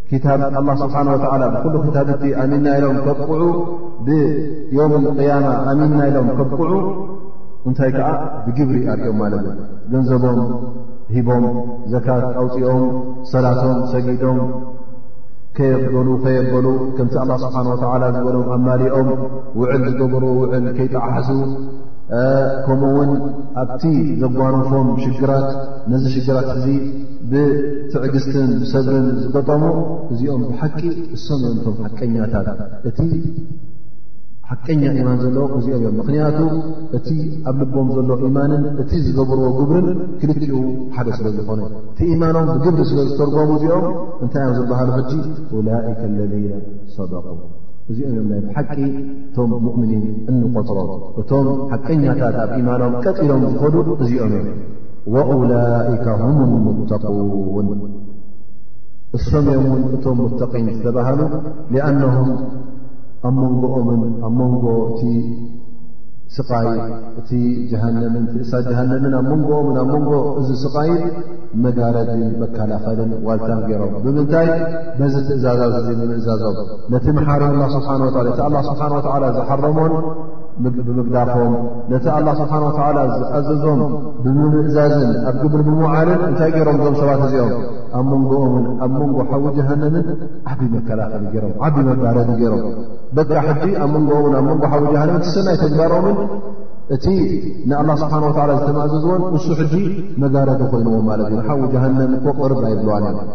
ክታብ ኣላ ስብሓን ወተዓላ ብኩሉ ክታብቲ ኣሚንና ኢሎም ከብቅዑ ብዮም ቅያማ ኣሚንና ኢሎም ከብቅዑ እንታይ ከዓ ብግብሪ ኣርዮም ማለት እዩ ገንዘቦም ሂቦም ዘካት ኣውፅኦም ሰላቶም ሰጊዶም ከየፍገሉ ከየበሉ ከምቲ ኣላ ስብሓን ወተዓላ ዝበሎም ኣማሊኦም ውዕል ዝገበሩ ውዕል ከይጠዓሕዙ ከምኡ ውን ኣብቲ ዘጓንፎም ሽግራት ነዚ ሽግራት እዚ ብትዕግስትን ብሰብርን ዝገጠሙ እዚኦም ብሓቂ እሶም እዮም ቶም ሓቀኛታት እቲ ሓቀኛ ኢማን ዘለዎ እዚኦም እዮም ምክንያቱ እቲ ኣብ ልቦም ዘሎ ኢማንን እቲ ዝገብርዎ ግብርን ክልትኡ ሓደ ስለ ዝኾነ እቲ ኢማኖም ብግብሪ ስለ ዝተርጎሙ እዚኦም እንታይ እዮም ዝበሃሉ ሕጂ ላይከ ለذነ ሰደቁ እዚኦም እዮም ናይ ብሓቂ እቶም ሙእምኒን እንቆፅሮ እቶም ሓቀኛታት ኣብ ኢማኖም ቀጢሎም ዝኸዱ እዚኦም እዮም ወኡላይከ ሁም ሙተቁን እሶም እዮም ውን እቶም ሙተቒን ዝተባሃሉ ሊኣነሁም ኣብ መንጎኦምን ኣብ መንጎ እቲ ስቓይ እቲ ጀሃነምን ትእሳ ጀሃነምን ኣብ መንጎኦምን ኣብ መንጎ እዚ ስቓይ መጋረድን መከላኸልን ዋልታን ገይሮም ብምንታይ በዚ ትእዛዛት እዚ ብምእዛዞም ነቲ መሓሪ ላ ስብሓን ወላ እቲ ኣላ ስብሓን ወላ ዝሓረሞን ብምግዳፎም ነቲ ኣላ ስብሓን ወተዓላ ዝኣዘዞም ብምምእዛዝን ኣብ ግብሪ ብምውዓልን እንታይ ገይሮም እዞም ሰባት እዚኦም ኣብ መንጎኦምን ኣብ መንጎ ሓዊ ጀሃነምን ዓብ መከላኸሊ ገይሮም ዓብ መባረዲ ገይሮም በቃ ሕጂ ኣብ መንጎኦምን ኣብ መንጎ ሓዊ ጀሃነምን ትሰናይ ተግባሮምን እቲ ንኣላ ስብሓን ወተዓላ ዝተማእዘዝዎን ንሱ ሕጂ መጋረዲ ኮይኑዎ ማለት እዩ ንሓዊ ጀሃነም እኮ ቅርብ ኣይብልዋን እዮም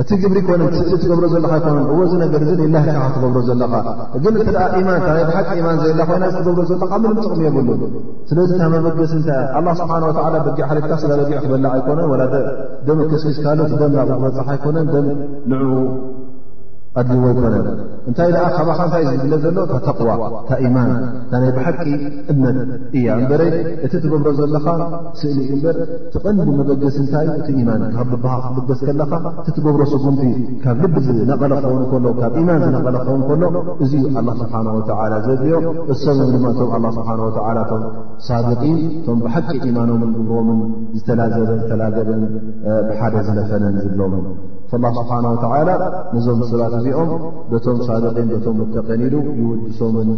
እቲ ግብሪ ኮነ ስእሊ ትገብሮ ዘለካ ይኮነ እዎ እዚ ነገር እዚ ሌላ ካ ትገብሮ ዘለካ ግን እተ ኢማን ናይ ብሓቂ ኢማን ዘየላ ኮይና ዝትገብሮ ዘለካ ምንም ጥቕሚ የብሉ ስለዚ ታ መበገሲ እንታይ ኣላ ስብሓን ወላ በጊዕ ሓሊፍካ ስጋ በጊዕ ክበላዕ ኣይኮነ ወላ ደም ክስኪስ ካልት ደም ናብ ክበፅሕ ኣይኮነን ደም ንዑ ኣድልዎ ኣይኮነ እንታይ ደኣ ካባካ እንታይ ዝግለ ዘሎ እታ ተቕዋ እታ ኢማን እታ ናይ ብሓቂ እምነት እያ እበረ እቲ ትገብሮ ዘለካ ስእሊ እዩ እበር ትቐንዲ መበገሲ እንታይ እቲ ኢማን ካብ ልብኻ ክትብገስ ከለኻ እትትገብሮ ስጉምቲ ካብ ልቢ ዝነቐለ ክኸውን ከሎ ካብ ኢማን ዝነቐለ ክኸውን ከሎ እዚ ዩ ኣላ ስብሓን ወተላ ዘድልዮ እሰብም ድማ እቶም ኣላ ስብሓን ወተላ እቶም ሳብቂን እቶም ብሓቂ ኢማኖምን ግብሮምን ዝተላዘበ ዝተላገበን ብሓደ ዝለፈነን ዝብሎምን ላ ስብሓን ወተላ ነዞም ሰባት እዚኦም በቶም ሳብቂን በቶም ሙተቂን ኢሉ ይውድሶምን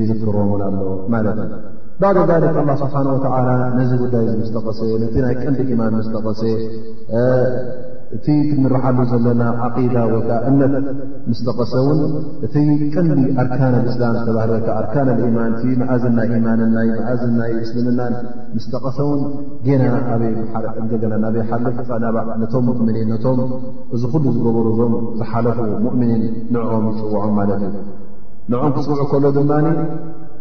ይዝክሮምን ኣሎ ማለት እዩ ባዕደ ዳሊክ ኣላ ስብሓን ወተዓላ ነዚ ጉዳይ እዚ ምስ ጠቐሰ ነቲ ናይ ቀንዲ ኢማን ምስ ጠቐሰ እቲ ክንረሓሉ ዘለና ዓቂዳ ወይ ከዓ እምነት ምስ ጠቐሰ እውን እቲ ቀንዲ ኣርካን ኣልእስላም ዝተባህለ ወይከዓ ኣርካን ኣልኢማን እቲ መእዝን ናይ ኢማንን ናይ መእዝን ናይ እስልምናን ምስ ጠቐሰ እውን ጌና ኣበይ ሓርቅ እንደገና ናበይ ሓልፍ ፃናባ ነቶም ሙእምኒን ነቶም እዚ ኩሉ ዝገበሩ እዞም ዝሓለፉ ሙእምኒን ንዕኦም ይፅውዖም ማለት እዩ ንዕኦም ክፅውዑ ከሎ ድማ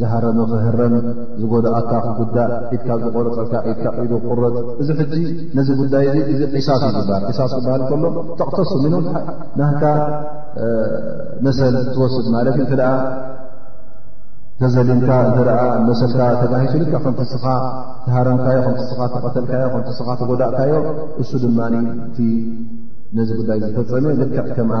ዝሃረመ ክህረም፣ ዝጎድኣካ ክጉዳእ፣ ኢድካ ዝቆረፀካ ኢድካ ኢዱ ክቁረፅ፣ እዚ ሕጂ ነዚ ጉዳይ እዚ እዚ ቂሳስ እዩ ዝበሃል። ቂሳስ ክበሃል ከሎ ተቕተሱ ምኑ ናህካ መሰል ትወስድ ማለት እንተ ደኣ ተዘሊምካ እንተ ደኣ መሰልካ ተጋሂሱ ልካ ከምቲ ስኻ ተሃረምካዮ፣ ከምቲ ስኻ ተቐተልካዮ፣ ከምቲ ስኻ ተጎዳእካዮ እሱ ድማ እቲ ነዚ ጉዳይ ዝፈፀመ ልክዕ ከምኣ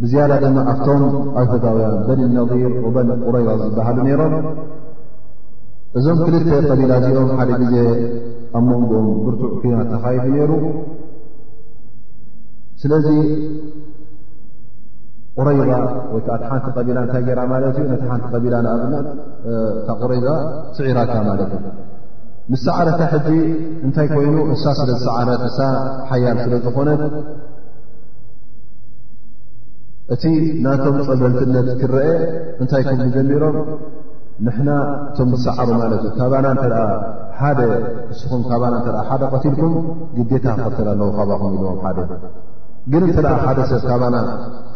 ብዝያዳ ድማ ኣብቶም ኣይሁዳውያን በኒ ነር ወበኒ ቁረይባ ዝበሃሉ ነይሮም እዞም ክልተ ቀቢላ እዚኦም ሓደ ግዜ ኣብ መንጎም ብርቱዕ ኩናት ተኻይዱ ነይሩ ስለዚ ቁረይባ ወይ ከዓ ሓንቲ ቀቢላ እንታይ ገይራ ማለት እዩ ነቲ ሓንቲ ቀቢላ ንኣብነት እታ ቁረይባ ስዒራታ ማለት እዩ ምስ ሰዓረታ ሕጂ እንታይ ኮይኑ እሳ ስለ ዝሰዓረት እሳ ሓያል ስለ ዝኾነት እቲ ናቶም ፀበልትነት ክረአ እንታይ ክም ጀሚሮም ንሕና እቶም ዝሰዓሩ ማለት እዩ ካባና እተ ሓደ እስኹም ካባና እተ ሓደ ቀትልኩም ግዴታ ክቐትል ኣለዉ ካባኹም ኢልዎም ሓደ ግን እንተ ሓደ ሰብ ካባና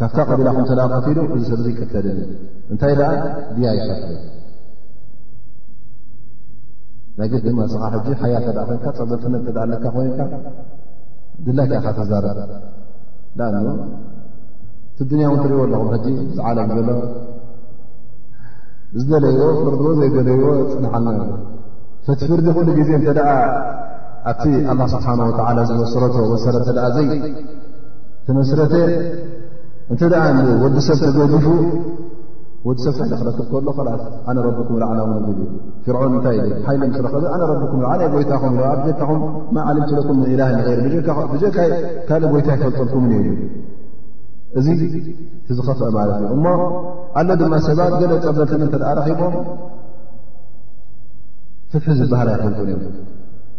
ካብታ ቀቢላኹም እተ ቀትሉ እዚ ሰብ ዙ ይቀተልን እዩ እንታይ ደኣ ድያ ይኸፍል ናይ ግዲ ማስኻ ሕጂ ሓያ ተኣ ኮይንካ ፀበልትነት ተኣ ኣለካ ኮይንካ ድላይካ ኢካ ተዛረብ ዳኣኒ እቲ ድንያ ውን ትሪእዎ ኣለኹም ሕጂ ዝዓለም ዘሎ ዝደለይዎ ፍርድዎ ዘይደለይዎ ፅንሓና ፈቲ ፍርዲ ኩሉ ግዜ እንተ ደኣ ኣብቲ ኣላ ስብሓን ወተዓላ ዝመሰረቶ መሰረ እተ ዘይ ተመስረተ እንተ ደኣ ወዲ ሰብ ተገዲፉ ወዲ ሰብ ሓይሊ ክረክብ ከሎ ከላስ ኣነ ረብኩም ላዓላ ውን ብል እዩ ፍርዖን እንታይ ኢ ሓይሊ ምስ ረኸበ ኣነ ረብኩም ላዓላ ጎይታኹም ብ ጀካኹም ማዓሊም ትለኩም ንኢላህ ንር ብጀካይ ካልእ ጎይታ ይፈልጠልኩምን እዩ እዚ ዝኸፍአ ማለት እዩ እሞ ኣለ ድማ ሰባት ገለ ፀበልትን እተ ረኪቦም ፍትሒ ዝበሃል ኣይፈልጡን እዮም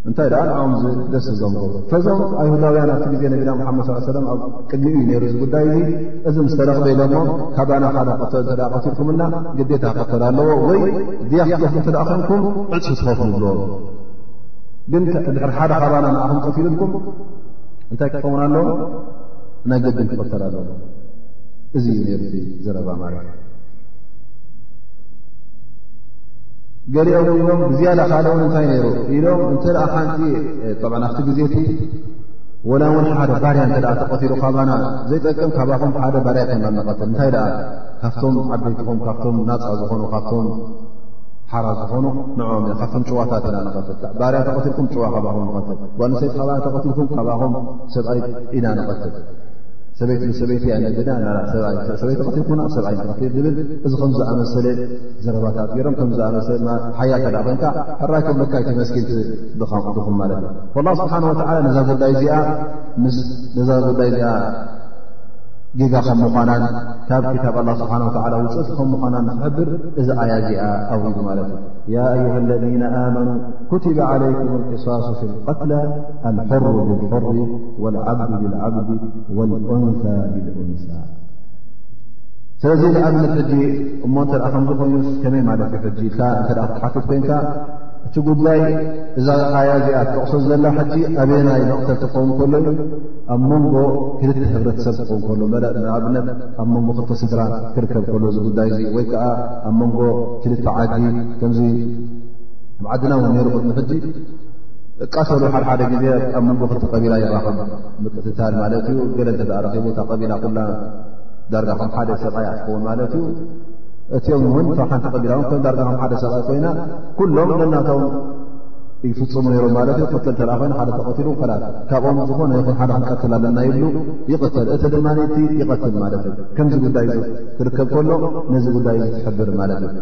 እንታይ ደኣ ንኣኦም ደስ ዞም ፈዞም ኣይሁዳውያን ኣብቲ ግዜ ነቢና ሓመድ ስ ሰለም ኣብ ቅድሚ እዩ ነይሩ እዚ ጉዳይ እዙ እዚ ምስ ተረኽበ ኢሎሞ ካባና ሓደ ተ ቀትልኩምና ግዴታ ክከተል ኣለዎ ወይ ድያ ክትከፍ እተ ኮንኩም ዕፅ ትኸፍሉ ብልዎ ግን ድሕሪ ሓደ ካባና ንኣኹም ቀትልልኩም እንታይ ክኸውን ኣለዎ ናይ ገድን ክቕተል ኣለዎ እዚ እዩ ነር ዘረባ ማለት እዩ ገሊኦም ኢሎም ብዝያዳ ካደ ውን እንታይ ነይሩ ኢሎም እንተ ሓንቲ ኣብቲ ግዜ እቲ ወላ ውን ሓደ ባርያ እተ ተቐትሉ ካባና ዘይጠቅም ካባኹም ሓደ ባርያ ተናነቐትል እንታይ ደኣ ካብቶም ዓበይትኹም ካብቶም ናፃ ዝኾኑ ካብቶም ሓራ ዝኾኑ ንኦም ካብቶም ጭዋታት ኢና ንቐትል ባርያ ተቐትልኩም ጭዋ ካባኹም ንቐትል ጓልንሰይቲ ካባና ተቐትልኩም ካባኹም ሰብኣይ ኢና ንቐትል ሰበይቲ ንሰበይቲ ኣነገዳ ሰበይቲ ቐትልኩና ሰብኣይ ንቐትል ዝብል እዚ ከም ዝኣመሰለ ዘረባታት ገሮም ከም ዝኣመሰለ ሓያ ከዳ ኮንካ ኣራይቶም መካይቲ መስኪን ድኻምቅድኹም ማለት እዩ ላ ስብሓን ወተላ ነዛ ጉዳይ እዚኣ ምስ ነዛ ጉዳይ እዚኣ ጌጋ ከም ምዃናን ካብ ክታብ ኣላ ስብሓን ወላ ውፅእቲ ከም ምዃናን ንክሕብር እዚ ኣያ እዚኣ ኣውሪዱ ማለት እዩ ያ ኣዩሃ ለذና ኣመኑ ኩቲበ ዓለይኩም ቅሳሱ ፊ ልቀትላ ኣልሑሩ ብልሑሪ ወልዓብዱ ብልዓብዲ ወልኡንሳ ብልኡንሳ ስለዚ ንኣብነት ሕጂ እሞ እንተ ከምዝኮይኑስ ከመይ ማለት እዩ ሕጂ ኢልካ እተ ክትሓትት ኮይንካ እቲ ጉዳይ እዛ ኣያ እዚኣ ትጠቕሶ ዘላ ሕጂ ኣበናይ መቕተል ትኸውን ከሎ እዩ ኣብ መንጎ ክልቲ ህብረተሰብ ትኸውን ከሎ መእ ንኣብነት ኣብ መንጎ ክልተ ስድራ ክርከብ ከሎ እዚ ጉዳይ እዚ ወይ ከዓ ኣብ መንጎ ክልቲ ዓዲ ከምዚ ኣብ ዓድና ውን ነሩ ቅድሚ ሕጂ እቃተሉ ሓደሓደ ግዜ ኣብ መንጎ ክልቲ ቀቢላ ይራኸብ ምቅትታል ማለት እዩ ገለ እተ ረኪቡ እታ ቀቢላ ኩላ ዳርጋ ከም ሓደ ሰብኣይ ኣትከውን ማለት እዩ እቲኦም እውን ካብ ሓንቲ ቀቢላ ውን ኮይ ዳርጋ ከም ሓደ ሰብኣይ ኮይና ኩሎም ነናቶም ይፍፅሙ ነይሮም ማለት እዩ ቅትል ተኣ ኮይኑ ሓደ ተቐትሉ ከላት ካብኦም ዝኾነ ይኹን ሓደ ክንቀትል ኣለና ይብሉ ይቕትል እቲ ድማ እቲ ይቐትል ማለት እዩ ከምዚ ጉዳይ ዩ ትርከብ ከሎ ነዚ ጉዳይ ዩ ትሕብር ማለት እዩ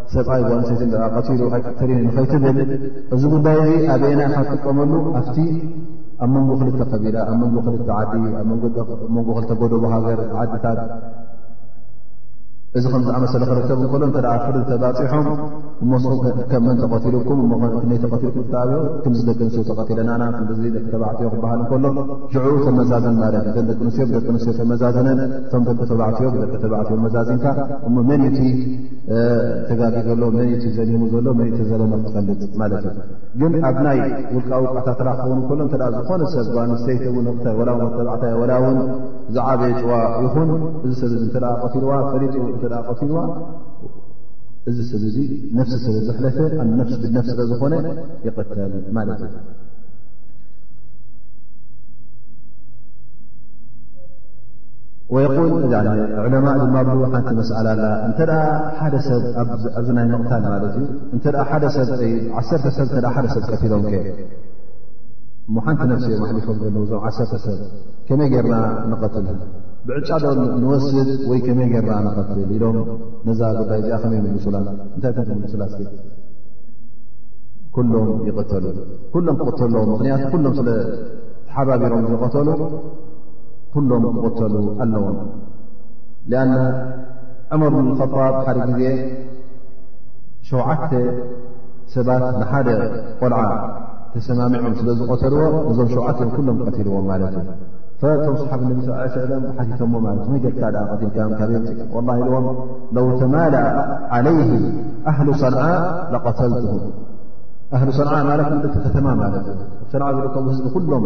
ሰብኣይ ጓልሰይትን ደ ቀትሉ ኣይቀተልን ዩ ንኸይትብል እዚ ጉዳይ እዚ ኣበየና ካ ትጥቀመሉ ኣብቲ ኣብ መንጎ ክልተ ከቢላ ኣብ መንጎ ክልተ ዓዲ ኣብ መንጎ ክልተ ጎደቦ ሃገር ዓድታት እዚ ከም ዝኣመሰለ ክረከብ ከሎ እተ ፍር ተባፂሖም እሞስ ከም መን ተቐትልኩም እይ ተቐትልኩም ተብዮ ክምዚ ደቂ ኣንስትዮ ተቐትለናና ክዚ ደቂ ተባዕትዮ ክበሃል እከሎ ሽዑኡ ተመዛዘን ማለት እተ ደቂ ኣንስትዮ ብደቂ ኣንስትዮ ተመዛዝነን እቶም ደቂ ተባዕትዮ ብደቂ ተባዕትዮ መዛዝንካ እሞ መን ዩቲ ተጋጊ ዘሎ መን እቲ ዘሊሙ ዘሎ መን እተዘለመ ክትፈልጥ ማለት እዩ ግን ኣብ ናይ ውልቃዊ ቃታትራ ክኸውን ከሎ እተ ዝኾነ ሰብ ጓንሰይቲ ውን ቕተ ወላ ውን ተባዕታይ ወላ ውን ዝዓበየ ጭዋ ይኹን እዚ ሰብ እዚ እተ ቀትልዋ ፈሊጡ እተ ቀትልዋ እዚ ሰብ እዚ ነፍሲ ስለ ዘሕለፈ ኣብ ነፍሲ ብነፍ ስለ ዝኾነ ይቕተል ማለት እዩ ወየቁል እዚ ዕለማእ ድማ ብሉ ሓንቲ መስኣላ ኣላ እንተ ሓደ ሰብ ኣብዚ ናይ መቕታል ማለት እዩ እተ ሓደ ሰብ ዓሰርተ ሰብ ተ ሓደ ሰብ ቀትሎም ከ እሞ ሓንቲ ነፍሲ እዮም ኣሕሊፎም ዘለዉ እዞም ዓሰርተ ሰብ ከመይ ጌርና ንቐትል ብዕጫ ዶ ንወስድ ወይ ከመይ ጌርና ንቐትል ኢሎም ነዛ ጉዳይ እዚኣ ከመይ ምምሱላ እንታይ ኮም ትምምሱላ ስ ኩሎም ይቐተሉ ኩሎም ክቕተለዎ ምኽንያቱ ኩሎም ስለ ተሓባቢሮም ዝቐተሉ ኩሎም ክቕተሉ ኣለዎም ሊኣና ዑመር ብን ኸጣብ ሓደ ግዜ ሸውዓተ ሰባት ንሓደ ቆልዓ ተሰማሚዖም ስለ ዝቐተልዎ እዞም ሸውዓተ ኩሎም ቀትልዎም ማለት እዩ ፈቶም ሰሓብ ነቢ ስ ሰለም ሓቲቶሞ ማለት ዩ መገድካ ኣ ቀትልካ ካብ የምፅ ላ ኢልዎም ለው ተማላ ዓለይ ኣህሉ ሰንዓ ለቐተልትም ኣህሉ ሰንዓ ማለት እቲ ከተማ ማለት እዩ ኣብ ሰንዓ ዝርከቡ ህዝቢ ኩሎም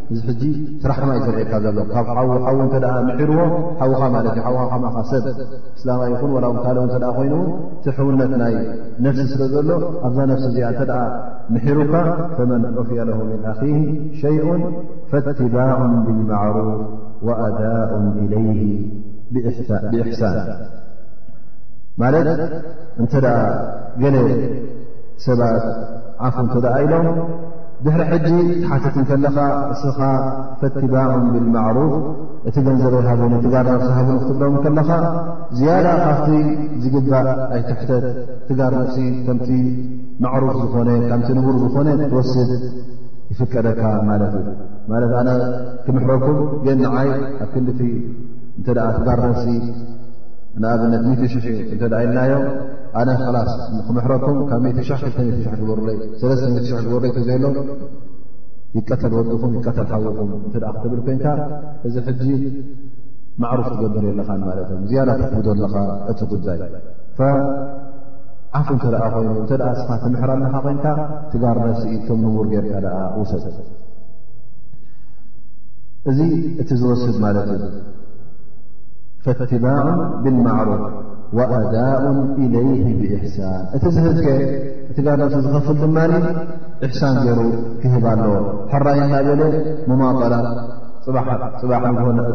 እዚ ሕጂ ትራሕማ እዩ ዘርእካ ዘሎ ካብ ሓዉ ሓዉ እተ ምሒርዎ ሓዉኻ ማለት እዩ ሓዉኻ ከማኻ ሰብ እስላማ ይኹን ወላ ውን ካል እተ ኮይኑ እቲ ሕውነት ናይ ነፍሲ ስለ ዘሎ ኣብዛ ነፍሲ እዚኣ እተ ምሒሩካ ፈመን ዑፍያ ለ ምን ኣኺ ሸይኡን ፈትባዕ ብልማዕሩፍ ወኣዳእ ኢለይህ ብእሕሳን ማለት እንተ ገለ ሰባት ዓፉ እንተ ኢሎም ድሕሪ ሕጂ ትሓትት እንከለኻ እስኻ ፈትባዑን ብልማዕሩፍ እቲ ገንዘበ ይሃቡን እቲ ጋርናብ ዝሃቡ ክትብሎም ከለኻ ዝያዳ ካብቲ ዝግባእ ኣይትሕተት ትጋር ነፍሲ ከምቲ ማዕሩፍ ዝኾነ ከምቲ ንቡር ዝኾነ ክትወስድ ይፍቀደካ ማለት እዩ ማለት ኣነ ክምሕረኩም ግን ንዓይ ኣብ ክንዲቲ እንተ ትጋር ነፍሲ ንኣብነት ሚትሽሕ እዩ እንተ ኢልናዮ ኣነ ላስ ክምሕረኩም ካብ ሜትሻሕ ክልተ ሜትሻሕ ግበሩለይ ሰለስተ ምት ሽሕ ዝበሎ ተዘየሎ ይቀተል ወድኹም ይቀተል ሓውኹም እተ ክትብል ኮንካ እዚ ሕጂ ማዕሩፍ ትገብር ኣለኻ ማለት እ ዝያዳ ትክብዶ ኣለኻ እቲ ጉዳይ ዓፍ እንተ ኮይኑ እተ ስኻ ትምሕር ኣለኻ ኮንካ ትጋር ነፍሲ ከም ንቡር ጌርካ ኣ ውሰድ እዚ እቲ ዝወስድ ማለት እዩ ፈትባዕ ብልማዕሩፍ ወኣዳእ ኢለይህ ብእሕሳን እቲ ዝህዝከ እቲ ጋዶቲ ዝኸፍል ድማ እሕሳን ገይሩ ክህብ ኣለዎ ሕራይ እናበለ ሙማጠላ ፅባሕ ፅባሕ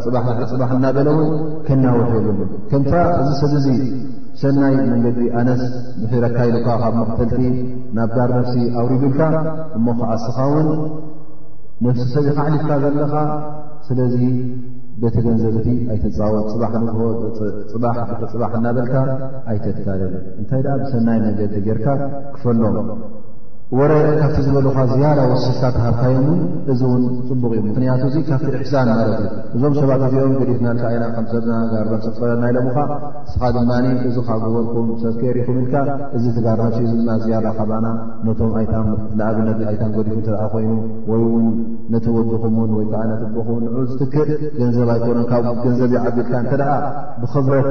ፅባሕ ፅባሕ እናበለ እውን ከናውሑ የብሉ ከምታ እዚ ሰብ እዚ ሰናይ መንገዲ ኣነስ ምሒረካ ኢሉካ ካብ መክተልቲ ናብ ዳር ነፍሲ ኣውሪዱልካ እሞ ከዓ ስኻ ውን ነፍሲ ሰብ ካዕሊፍካ ዘለኻ ስለዚ በቲ ገንዘብ እቲ ኣይትፃወት ፅባሕ ንግሆ ፅባሕ ፅባሕ እናበልካ ኣይተታልል እንታይ ደኣ ብሰናይ መገዲ ጌርካ ክፈሎም ወረ ካብቲ ዝበሉኻ ዝያዳ ወሲስካ ተሃብካዮ ውን እዚ እውን ፅቡቕ እዩ ምኽንያቱ እዙ ካብቲ እሕሳን ማለት እዩ እዞም ሰባት እዚኦም ገዲፍናልካ ኢና ከም ሰብና ጋርበብ ሰፅፈለና ኢሎምኻ ንስኻ ድማ እዚ ካብ ግበርኩም ሰብ ከሪኹም ኢልካ እዚ ትጋርበብ ሲ ዝና ዝያዳ ካባና ነቶም ኣይ ንኣብነት ኣይታም ገዲፉ ትርኣ ኮይኑ ወይ እውን ነቲ ወድኹም ውን ወይ ከዓ ነትቦኹም ንዑ ዝትክእ ገንዘብ ኣይኮነን ካብ ገንዘብ ይዓቢልካ እንተ ደኣ ብኽብረት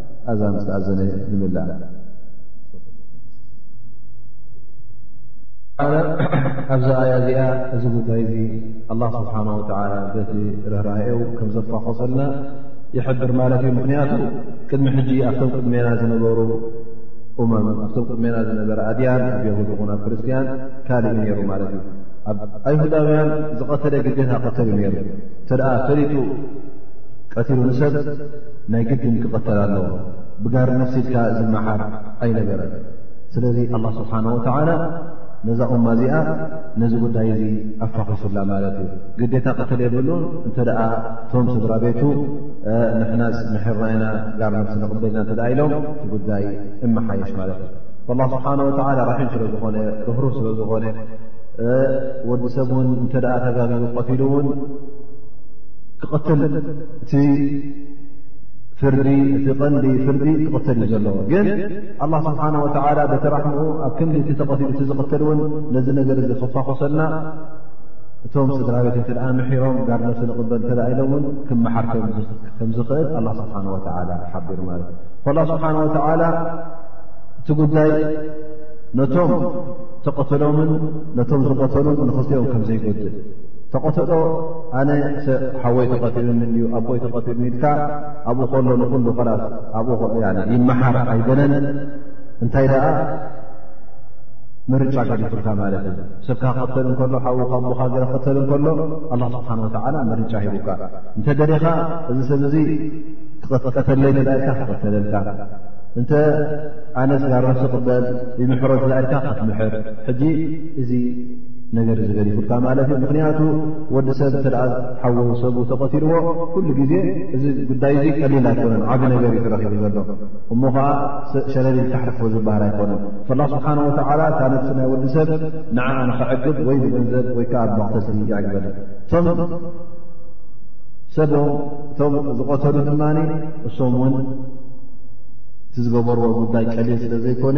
ኣዛ ምስ ተኣዘነ ንምላእ ኣብዛ ኣያ እዚኣ እዚ ጉዳይ እዚ ኣላ ስብሓን ወተላ በቲ ርህራኤው ከም ዘፋኾሰልና ይሕብር ማለት እዩ ምኽንያቱ ቅድሚ ሕጂ ኣብቶም ቅድሜና ዝነበሩ እመም ኣብቶም ቅድሜና ዝነበረ ኣድያን ኣብ የሁድ ኹን ኣብ ክርስትያን ካልእ ነይሩ ማለት እዩ ኣብ ኣይሁዳውያን ዝቐተለ ግዴታ ቀተሉ ነይሩ እተ ፈሊጡ ቀትሉ ንሰብ ናይ ግድን ክቐተል ኣለዎ ብጋር ነፍሲ ኢልካ ዝመሓር ኣይነበረን ስለዚ ኣላ ስብሓን ወተዓላ ነዛ ኡማ እዚኣ ነዚ ጉዳይ እዚ ኣፋኺሱላ ማለት እዩ ግዴታ ቀተል የብሉን እንተ ደኣ እቶም ስድራ ቤቱ ንሕናስ ምሕርና ኢና ጋር ነፍሲ ንቕበልና እተ ኢሎም እቲ ጉዳይ እመሓይሽ ማለት እዩ ላ ስብሓን ወተላ ራሒም ስለ ዝኾነ ርህሩ ስለ ዝኾነ ወዲ ሰብ እውን እንተ ተጋቢቡ ቀትሉ እውን ክቐትል እቲ ፍርዲ እቲ ቐንዲ ፍርዲ ክቕተል እዩ ዘለዎ ግን ኣላ ስብሓን ወተላ በቲ ራሕምኡ ኣብ ክንዲ እቲ ተቐትሉ እቲ ዝቕተል እውን ነዚ ነገር እዚ ክፋኾሰልና እቶም ስድራ ቤት እትኣ ምሒሮም ጋር ነፍሲ ንቕበል እተ ኢሎ እውን ክመሓር ከም ዝኽእል ኣላ ስብሓን ወተላ ሓቢሩ ማለት እዩ ኮላ ስብሓን ወተላ እቲ ጉዳይ ነቶም ተቐትሎምን ነቶም ዝቐተሉን ንኽልቲኦም ከም ዘይጎድእ ተቐትሎ ኣነ ሓወይ ተቐትሉኒ ዩ ኣቦይ ተቐትሉ ኢልካ ኣብኡ ከሎ ንኩሉ ላስ ኣብ ይመሓር ኣይገነን እንታይ ደኣ ምርጫ ገዲፍልካ ማለት እዩ ሰብካ ክቐተል እከሎ ሓዉካ ኣቦካ ገ ክቐተል እከሎ ኣላ ስብሓን ወተዓላ ምርጫ ሂቡካ እንተ ገዲኻ እዚ ሰብ እዚ ክቀተለይ ተልካ ክቐተለልካ እንተ ኣነስ ጋር ነፍሲ ቅበል ይምሕሮ ተልካ ክትምሕር ሕጂ እዚ ነገር እዚ ገዲፉልካ ማለት እዩ ምክንያቱ ወዲ ሰብ እተ ሓዉ ሰቡ ተቐትልዎ ኩሉ ግዜ እዚ ጉዳይ እዚ ቀሊል ኣይኮነን ዓብ ነገር እዩ ተረኪቡ ዘሎ እሞ ከዓ ሸለሊ ካሕርፎ ዝበሃል ኣይኮነን ፈላ ስብሓን ወተላ እታ ነብሲ ናይ ወዲ ሰብ ንዓ ንክዕግብ ወይ ብገንዘብ ወይ ከዓ ብባክተሲ ይዕግበለ እቶም ሰቦም እቶም ዝቐተሉ ድማ እሶም እውን እቲ ዝገበርዎ ጉዳይ ቀሊል ስለ ዘይኮነ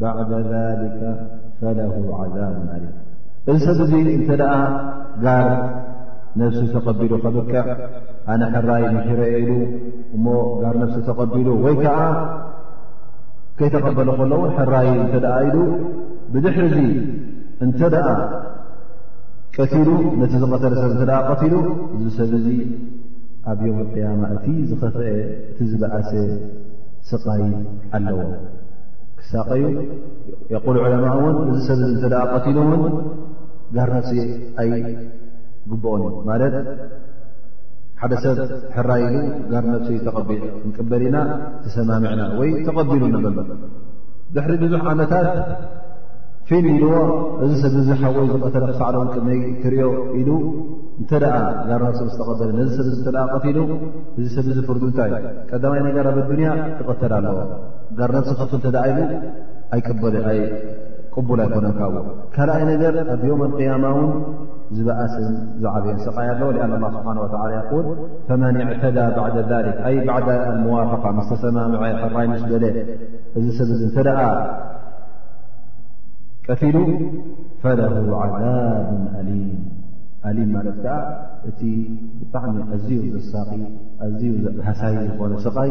ባዕደ ዛሊከ ፈለሁ ዓዛብ ኣሊ እዚ ሰብ እዚ እንተ ደኣ ጋር ነፍሲ ተቐቢሉ ከብቅዕ ኣነ ሕራይ ምኪረ ኢሉ እሞ ጋር ነፍሲ ተቐቢሉ ወይ ከዓ ከይተቐበለ ከሎ እውን ሕራይ እንተ ደኣ ኢሉ ብድሕሪ እዙ እንተ ደኣ ቀትሉ ነቲ ዝቐተለ ሰብ እተ ቀትሉ እዚ ሰብ እዚ ኣብ ዮም ቅያማ እቲ ዝኸፍአ እቲ ዝበኣሰ ስቓይ ኣለዎ ክሳቀዩ የቁል ዕለማ እውን እዚ ሰብ እ እተ ቀትሉ እውን ጋርነሲ ኣይግብኦን እዩ ማለት ሓደ ሰብ ሕራይ ኢሉ ጋር ነሲ ተቐቢ ክንቅበል ኢና ተሰማምዕና ወይ ተቐቢሉ ንበሎ ድሕሪ ብዙሕ ዓመታት ፊን ኢልዎ እዚ ሰብ ዚ ሓወይ ዝቐተለ ክሳዕሎም ቅመይ ትሪዮ ኢሉ እንተ ደኣ ጋር ነሲ ዝተቐበለ ነዚ ሰብ እ እተ ቀትሉ እዚ ሰብ እዚ ፍርዱ እንታይ እዩ ቀዳማይ ነገር ኣብ ኣዱንያ ክቐተል ኣለዎ ደርነት ዝኸፍ እንተ ደ ኢሉ ኣይቅበል ዩ ቅቡል ኣይኮነን ካብዎ ካልኣይ ነገር ኣብ ዮም ቅያማ ውን ዝበእስን ዝዓበየን ሰቃይ ኣለዎ ኣ ላ ስብሓን ወላ ይል ፈመን እዕተዳ ባዕደ ሊክ ኣይ ባዕዳ ኣመዋፈቃ ምስ ተሰማምዐ ሕራይ ምስ በለ እዚ ሰብ እዚ እንተ ደኣ ቀትሉ ፈለሁ ዓዛብ ኣሊም ኣሊም ማለት ከዓ እቲ ብጣዕሚ ኣዝዩ ዘሳቂ ኣዝዩ ሃሳይ ዝኾነ ሰቃይ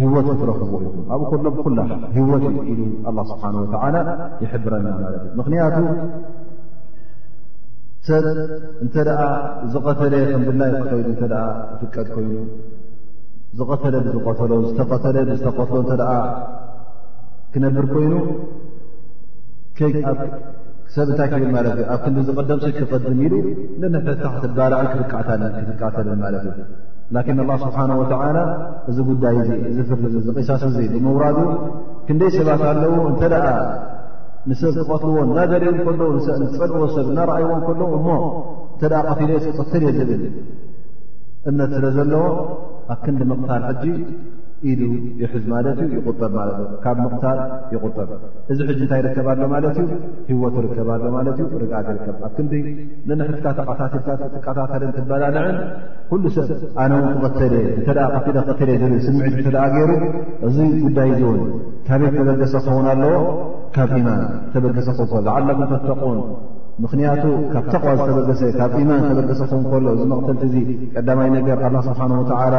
ህወት ክትረኽብዎ ዩ ኣብኡ ከሎ ብኩላ ህወት ዩ ኢሉ ኣላ ስብሓን ወተላ ይሕብረና ማለት እዩ ምኽንያቱ ሰብ እንተ ደኣ ዝቐተለ ከምድላይ ክኸይዱ እተ ፍቀድ ኮይኑ ዝቐተለ ብዝቐተሎ ዝተቐተለ ብዝተቐትሎ እተ ክነብር ኮይኑ ሰብ እንታይ ክብል ማለት እዩ ኣብ ክንዲ ዝቐደምሲ ክቐድም ኢሉ ንንሕታ ክትባላዕ ክትቃተልን ማለት እዩ ላኪን ኣላ ስብሓን ወተላ እዚ ጉዳይ እዚ እዚ ፍርዲ እ ዝቂሳስ እዙ ብምውራዱ ክንደይ ሰባት ኣለዉ እንተ ደኣ ንሰብ ዝቐትልዎ እናደልዩ ከሎ ዝፀልእዎ ሰብ እናረኣይዎ ከሎ እሞ እንተ ቀትል የ ዝቅትል እየ ዝብል እምነት ስለ ዘለዎ ኣብ ክንዲ ምቕታል ሕጂ ኢዱ ይሕዝ ማለት እዩ ይቁጠብ ማለት እዩ ካብ ምቕታል ይቁጠብ እዚ ሕጂ እንታይ ይርከብ ኣሎ ማለት እዩ ህወት ይርከብ ኣሎ ማለት እዩ ርግኣት ይርከብ ኣብ ክንዲ ንንሕትካ ተቐታትልካ ትቀታተልን ትበላልዕን ኩሉ ሰብ ኣነ ውን ክቐተል እየ እተ ቀትለ ክተል እየ ዝብል ስምዒት እተ ገይሩ እዚ ጉዳይ እዚ እውን ካበይ ተበገሰ ክኸውን ኣለዎ ካብ ኢማን ተበገሰ ክው ከሎ ዓላኩም ተተቁን ምኽንያቱ ካብ ተቕዋ ዝተበገሰ ካብ ኢማን ተበገሰ ክውን ከሎ እዚ መቕተልቲ እዚ ቀዳማይ ነገር ኣላ ስብሓን ወተዓላ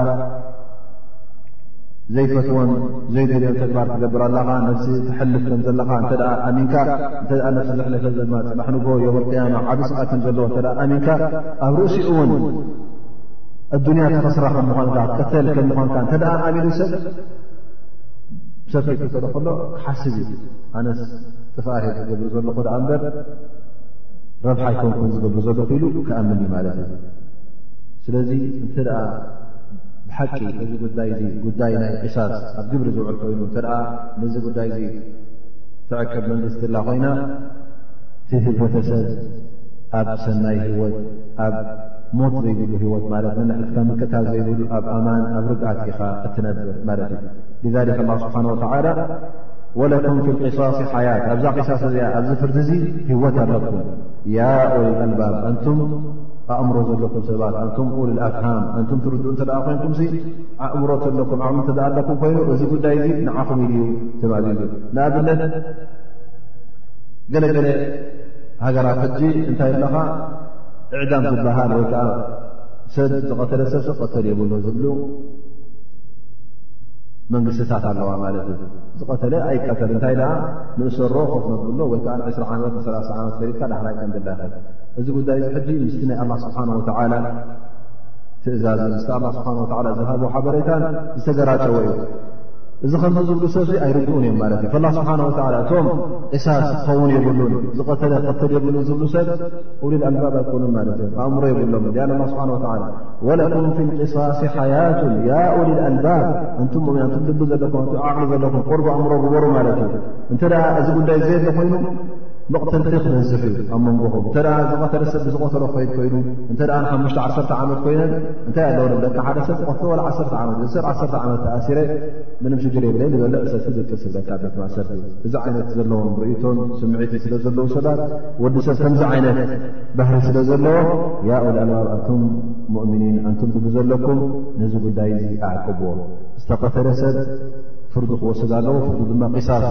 ዘይፈትዎን ዘይደልዮን ተግባር ትገብር ኣለኻ ነፍሲ ትሐልፍ ከም ዘለኻ እተ ኣሚንካ እተ ነፍሲ ዘሕለፈ ዘማ ፅባሕ ንጎ የበልቅያማ ዓብስቓ ከም ዘለዎ እተ ኣሚንካ ኣብ ርእሲኡውን ኣዱንያ ተኸስራ ከም ምዃንካ ቅተል ከም ምዃንካ እንተ ደኣ ኣሚኑ ሰብ ሰብ ከይቅተሎ ከሎ ክሓስብ እዩ ኣነስ ጥፍኣ ሄ ዝገብር ዘለኹ ደኣ እምበር ረብሓ ኣይኮንኩን ዝገብር ዘለኹ ኢሉ ክኣምን እዩ ማለት እዩ ስለዚ እንተ ደኣ ብሓቂ እዚ ጉዳይ እዚ ጉዳይ ናይ ቂሳስ ኣብ ግብሪ ዝውዕል ኮይኑ እንተ ደኣ ነዚ ጉዳይ እዚ ትዕቅብ መንግስቲ ላ ኮይና እቲ ህብረተሰብ ኣብ ሰናይ ህይወት ኣብ ሞት ዘይብሉ ህይወት ማለት ንሕልፍካ ምቅታል ዘይብሉ ኣብ ኣማን ኣብ ርግኣት ኢኻ እትነብር ማለት እዩ ذ ላ ስብሓን ወተላ ወለኩም ፊ ቅሳስ ሓያት ኣብዛ ቅሳስ እዚኣ ኣብዚ ፍርዲ እዙ ህወት ኣለኩም ያ ኦልል ኣልባብ ኣንቱም ኣእምሮ ዘለኩም ሰባት ኣንቱም ኦልል ኣፍሃም ኣንቱም ትርድኡ እተ ኮይንኩም ኣእምሮ ተለኩም ዓቕሚ እተ ኣለኩም ኮይኑ እዚ ጉዳይ እዙ ንዓኹም ኢዩ ተባቢሉ ንኣብነት ገለገለ ሃገራት ሕጂ እንታይ ኣለኻ እዕዳም ዝበሃል ወይ ከዓ ሰብ ዝቐተለ ሰብ ዝቐተል የብሎ ዝብሉ መንግስትታት ኣለዋ ማለት እዩ ዝቐተለ ኣይቀተል እንታይ ደኣ ንእሰሮ ኮፍ ነብሎ ወይ ከዓ ን2ስራ ዓመት ን ሰላ ዓመት ፈሪድካ ዳሕራይ ከምድላ ይኸል እዚ ጉዳይ እዚ ሕጂ ምስቲ ናይ ኣላ ስብሓን ወተዓላ ትእዛዝ ምስቲ ኣላ ስብሓን ወተዓላ ዝሃቦ ሓበሬታን ዝተገራጨወ እዩ እዚ ከምዚ ዝብሉ ሰብ ዚ ኣይርድኡን እዮም ማለት እዩ ላ ስብሓን ወላ እቶም እሳስ ክኸውን የብሉን ዝቐተለ ክተል የብሉ ዝብሉ ሰብ ኡሊል ኣልባብ ኣይኮኑን ማለት እዮም ኣእምሮ የብሎም ን ላ ስብሓን ወላ ወለኩም ፊ ልቅሳሲ ሓያቱን ያ ኡሊል ኣልባብ ኣንቱም ሞም ኣንቱም ልቢ ዘለኩም ኣንቱም ዓቕሊ ዘለኩም ቆርቡ ኣእምሮ ግበሩ ማለት እዩ እንተ እዚ ጉዳይ ዘየለ ኮይኑ መቕተልቲ ክበዝሕ እዩ ኣብ መንጎኹም እተ ዝቐተለ ሰብ ብዝቐተሎ ክኸይድ ኮይኑ እተ ሓሙሽተ ዓሰርተ ዓመት ኮይነን እንታይ ኣለዎ ንብለካ ሓደ ሰብ ትቐትሎ ዋላ ዓሰርተ ዓመት ዝእሰር ዓሰርተ ዓመት ተኣሲረ ምንም ሽግር የብለ ዝበለ እሰርቲ ዝጥስ ዝብለካ ቤት ማእሰርቲ እዚ ዓይነት ዘለዎም ርእቶን ስምዒት ስለ ዘለዉ ሰባት ወዲ ሰብ ከምዚ ዓይነት ባህሪ ስለ ዘለዎ ያ ኡልኣልባብ ኣንቱም ሙእምኒን ኣንቱም ትብ ዘለኩም ነዚ ጉዳይ እዚ ኣዕቅብዎ ዝተቐተለ ሰብ ፍርዱ ክወስድ ኣለዎ ፍርዱ ድማ ቂሳስ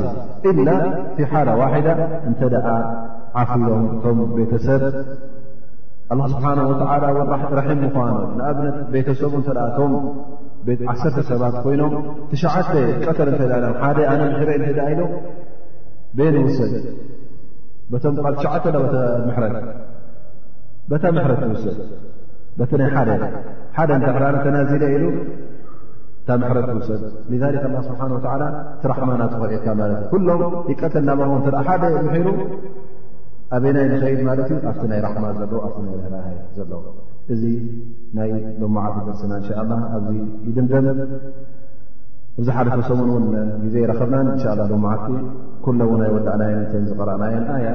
እዩ ኢላ ፊ ሓላ ዋሒዳ እንተ ደኣ ዓፍሎም እቶም ቤተሰብ ኣላ ስብሓን ወተዓላ ወን ራሒም ምኳኑ ንኣብነት ቤተሰቡ እንተ ቶም ቤት ዓሰርተ ሰባት ኮይኖም ትሽዓተ ቀተል እንተ ሎም ሓደ ኣነ ምሕረ እንተደ ኢሎ ቤን ውሰድ በቶም ብ ትሽዓተ ምሕረት በታ ምሕረት ትውሰድ በቲ ናይ ሓደ ሓደ ንተሕራ ተናዚለ ኢሉ እታ ምሕረት ትውሰድ ሊክ ኣላ ስብሓን ወተዓላ ትራሕማና ትኸርእካ ማለት እዩ ኩሎም ይቀተል ናባም እንተ ሓደ ምሒሩ ኣበይናይ ንኸይድ ማለት እዩ ኣብቲ ናይ ራሕማ ዘሎ ኣብቲ ናይ ርህራሀ ዘሎ እዚ ናይ ሎማዓት ደርስና እንሻ ላ ኣብዚ ይድምደም እብዚ ሓለፈ ሰሙን እውን ግዜ ይረኸብናን እንሻ ላ ሎማዓት ኩለ ውን ናይ ወዳእናየን እተን ዝቐረእናየን ኣያ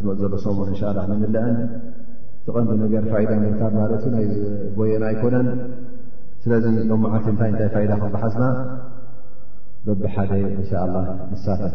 ዝመፅ ዘሎ ሰሙን እንሻ ላ ንምልአን ዝቐንዲ ነገር ፋይዳ ምርካብ ማለት ናይ ጎየና ኣይኮነን ስለዚ ሎማዓት እንታይ እንታይ ፋይዳ ከበሓዝና በብሓደ እንሻ ላ ንሳተፍ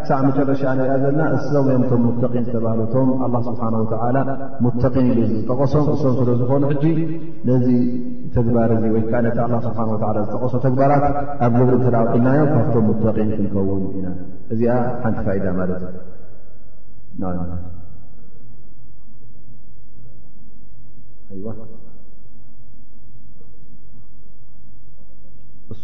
ክሳዕ መጨረሻ ንሪኣ ዘለና እሶም እዮም ቶም ሙተቒን ዝተባህሉ እቶም ኣላ ስብሓን ወተዓላ ሙተቒን ኢሉ ዝጠቐሶም እሶም ስለ ዝኾኑ ሕጂ ነዚ ተግባር እዚ ወይ ከዓ ነቲ ኣላ ስብሓን ወዓላ ዝጠቐሶ ተግባራት ኣብ ግብሪ ተላውዒልናዮ ካብቶም ሙተቒን ክንከውን ኢና እዚኣ ሓንቲ ፋይዳ ማለት እዩ እሱ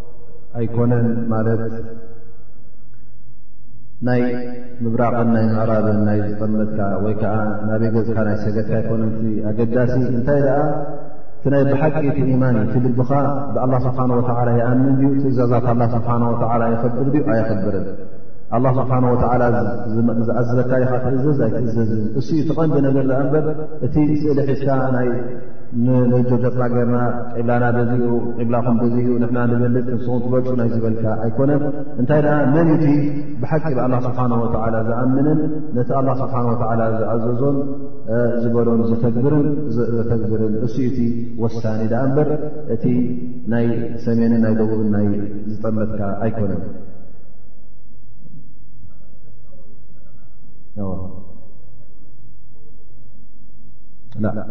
ኣይኮነን ማለት ናይ ምብራቕን ናይ ምዕራብን ናይ ዝጠመትካ ወይ ከዓ ናበይ ገዝካ ናይ ሰገድካ ኣይኮነ ኣገዳሲ እንታይ ደኣ እቲ ናይ ብሓቂ እቲ ኢማን እዩ እቲ ልብኻ ብኣላ ስብሓን ወተላ ይኣምን ድዩ ትእዛዛት ኣላ ስብሓን ወተላ የኸብር ድዩ ኣየኸብርን ኣላ ስብሓን ወተላ ዝኣዘዘካ ኢኻ ትእዘዝ ኣይትእዘዝን እሱ እዩ ትቐንዲ ነገር ዳኣ እምበር እቲ ስእሊ ሒዝካ ናይ ንጆደብላ ገርና ቂብላና በዚኡ ቂብላኹም በዚኡ ንሕና ንበልፅ ንስኹም ትበልፁ ናይ ዝበልካ ኣይኮነን እንታይ ደኣ መን እቲ ብሓቂ ብኣላ ስብሓን ወተላ ዝኣምንን ነቲ ኣላ ስብሓን ወተላ ዝኣዘዞን ዝበሎን ዘተግብርን ዘተግብርን እሱ እቲ ወሳኒ ደኣ እምበር እቲ ናይ ሰሜንን ናይ ደቡብን ናይ ዝጠመትካ ኣይኮነን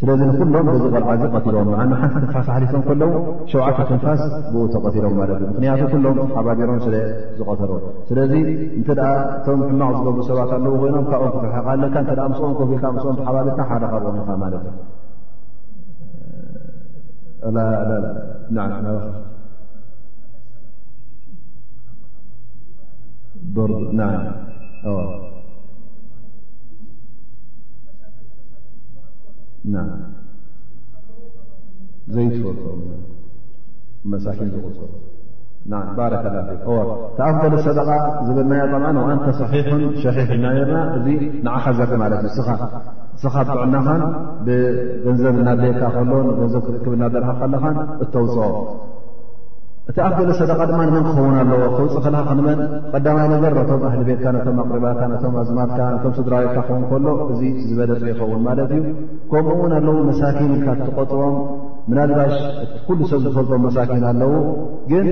ስለዚ ንኩሎም በዚ ቆልዓ ዚ ቀትሎም ዓ ሓንቲ ትንፋስ ሓሊፎም ከለዉ ሸውዓተ ትንፋስ ብኡ ተቐትሎም ማለት እዩ ምክንያቱ ኩሎም ሓባቢሮም ስለ ዝቐተሎ ስለዚ እንተ እቶም ሕማቕ ዝገብሩ ሰባት ኣለዉ ኮይኖም ካብኦም ክትርሕቕ ኣለካ እተ ምስኦም ኮብልካ ምስኦም ተሓባቢርካ ሓደ ካብኦም ኢኻ ማለት እዩ ዘይትፈልጦ መሳኪን ዝቁፅሩ ባረከ ላ ተኣፍል ሰደቃ ዝብልናዮ ጠ ኣንተ ሰሒሑን ሸሒሕ እና ርና እዚ ንዓኻ ዘር ማለት እዩ ንስኻ ብጥዕናኻን ብገንዘብ እናደየካ ከሎ ገንዘብ ክትክብ እናደረካ ከለኻን እተውፅኦ እቲ ኣፍል ሰደቃ ድማ ንመን ክኸውን ኣለዎ ተውፅ ከለካ ክንመን ቀዳማይ ነገር ነቶም ኣህሊ ቤትካ ነቶም ኣቅሪባካ ነቶም ኣዝማትካ ነቶም ስድራቤትካ ክኸውን ከሎ ዝበለፀ ይኸውን ማለት እዩ ከምኡ ውን ኣለዉ መሳኪን ኢልካ ትቆፅሮም ምናልባሽ እቲ ኩሉ ሰብ ዝፈልጦም መሳኪን ኣለዉ ግን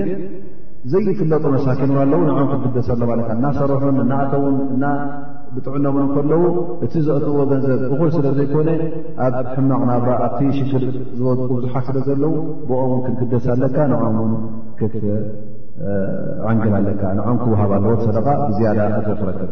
ዘይፍለጡ መሳኪን ኣለዉ ንዖም ክትግደሰ ኣሎ ማለት እናሰርሑን እናእተውን እና ብጥዕኖምን ከለዉ እቲ ዘእትዎ ገንዘብ እኹል ስለ ዘይኮነ ኣብ ሕማቕ ናብራ ኣብቲ ሽግር ዝወድቁ ብዙሓት ስለ ዘለዉ ብኦም ውን ክትግደሰ ኣለካ ንዖም ውን ክትዕንግል ኣለካ ንዖም ክውሃብ ኣለዎ ሰደቓ ብዝያዳ እትረክብ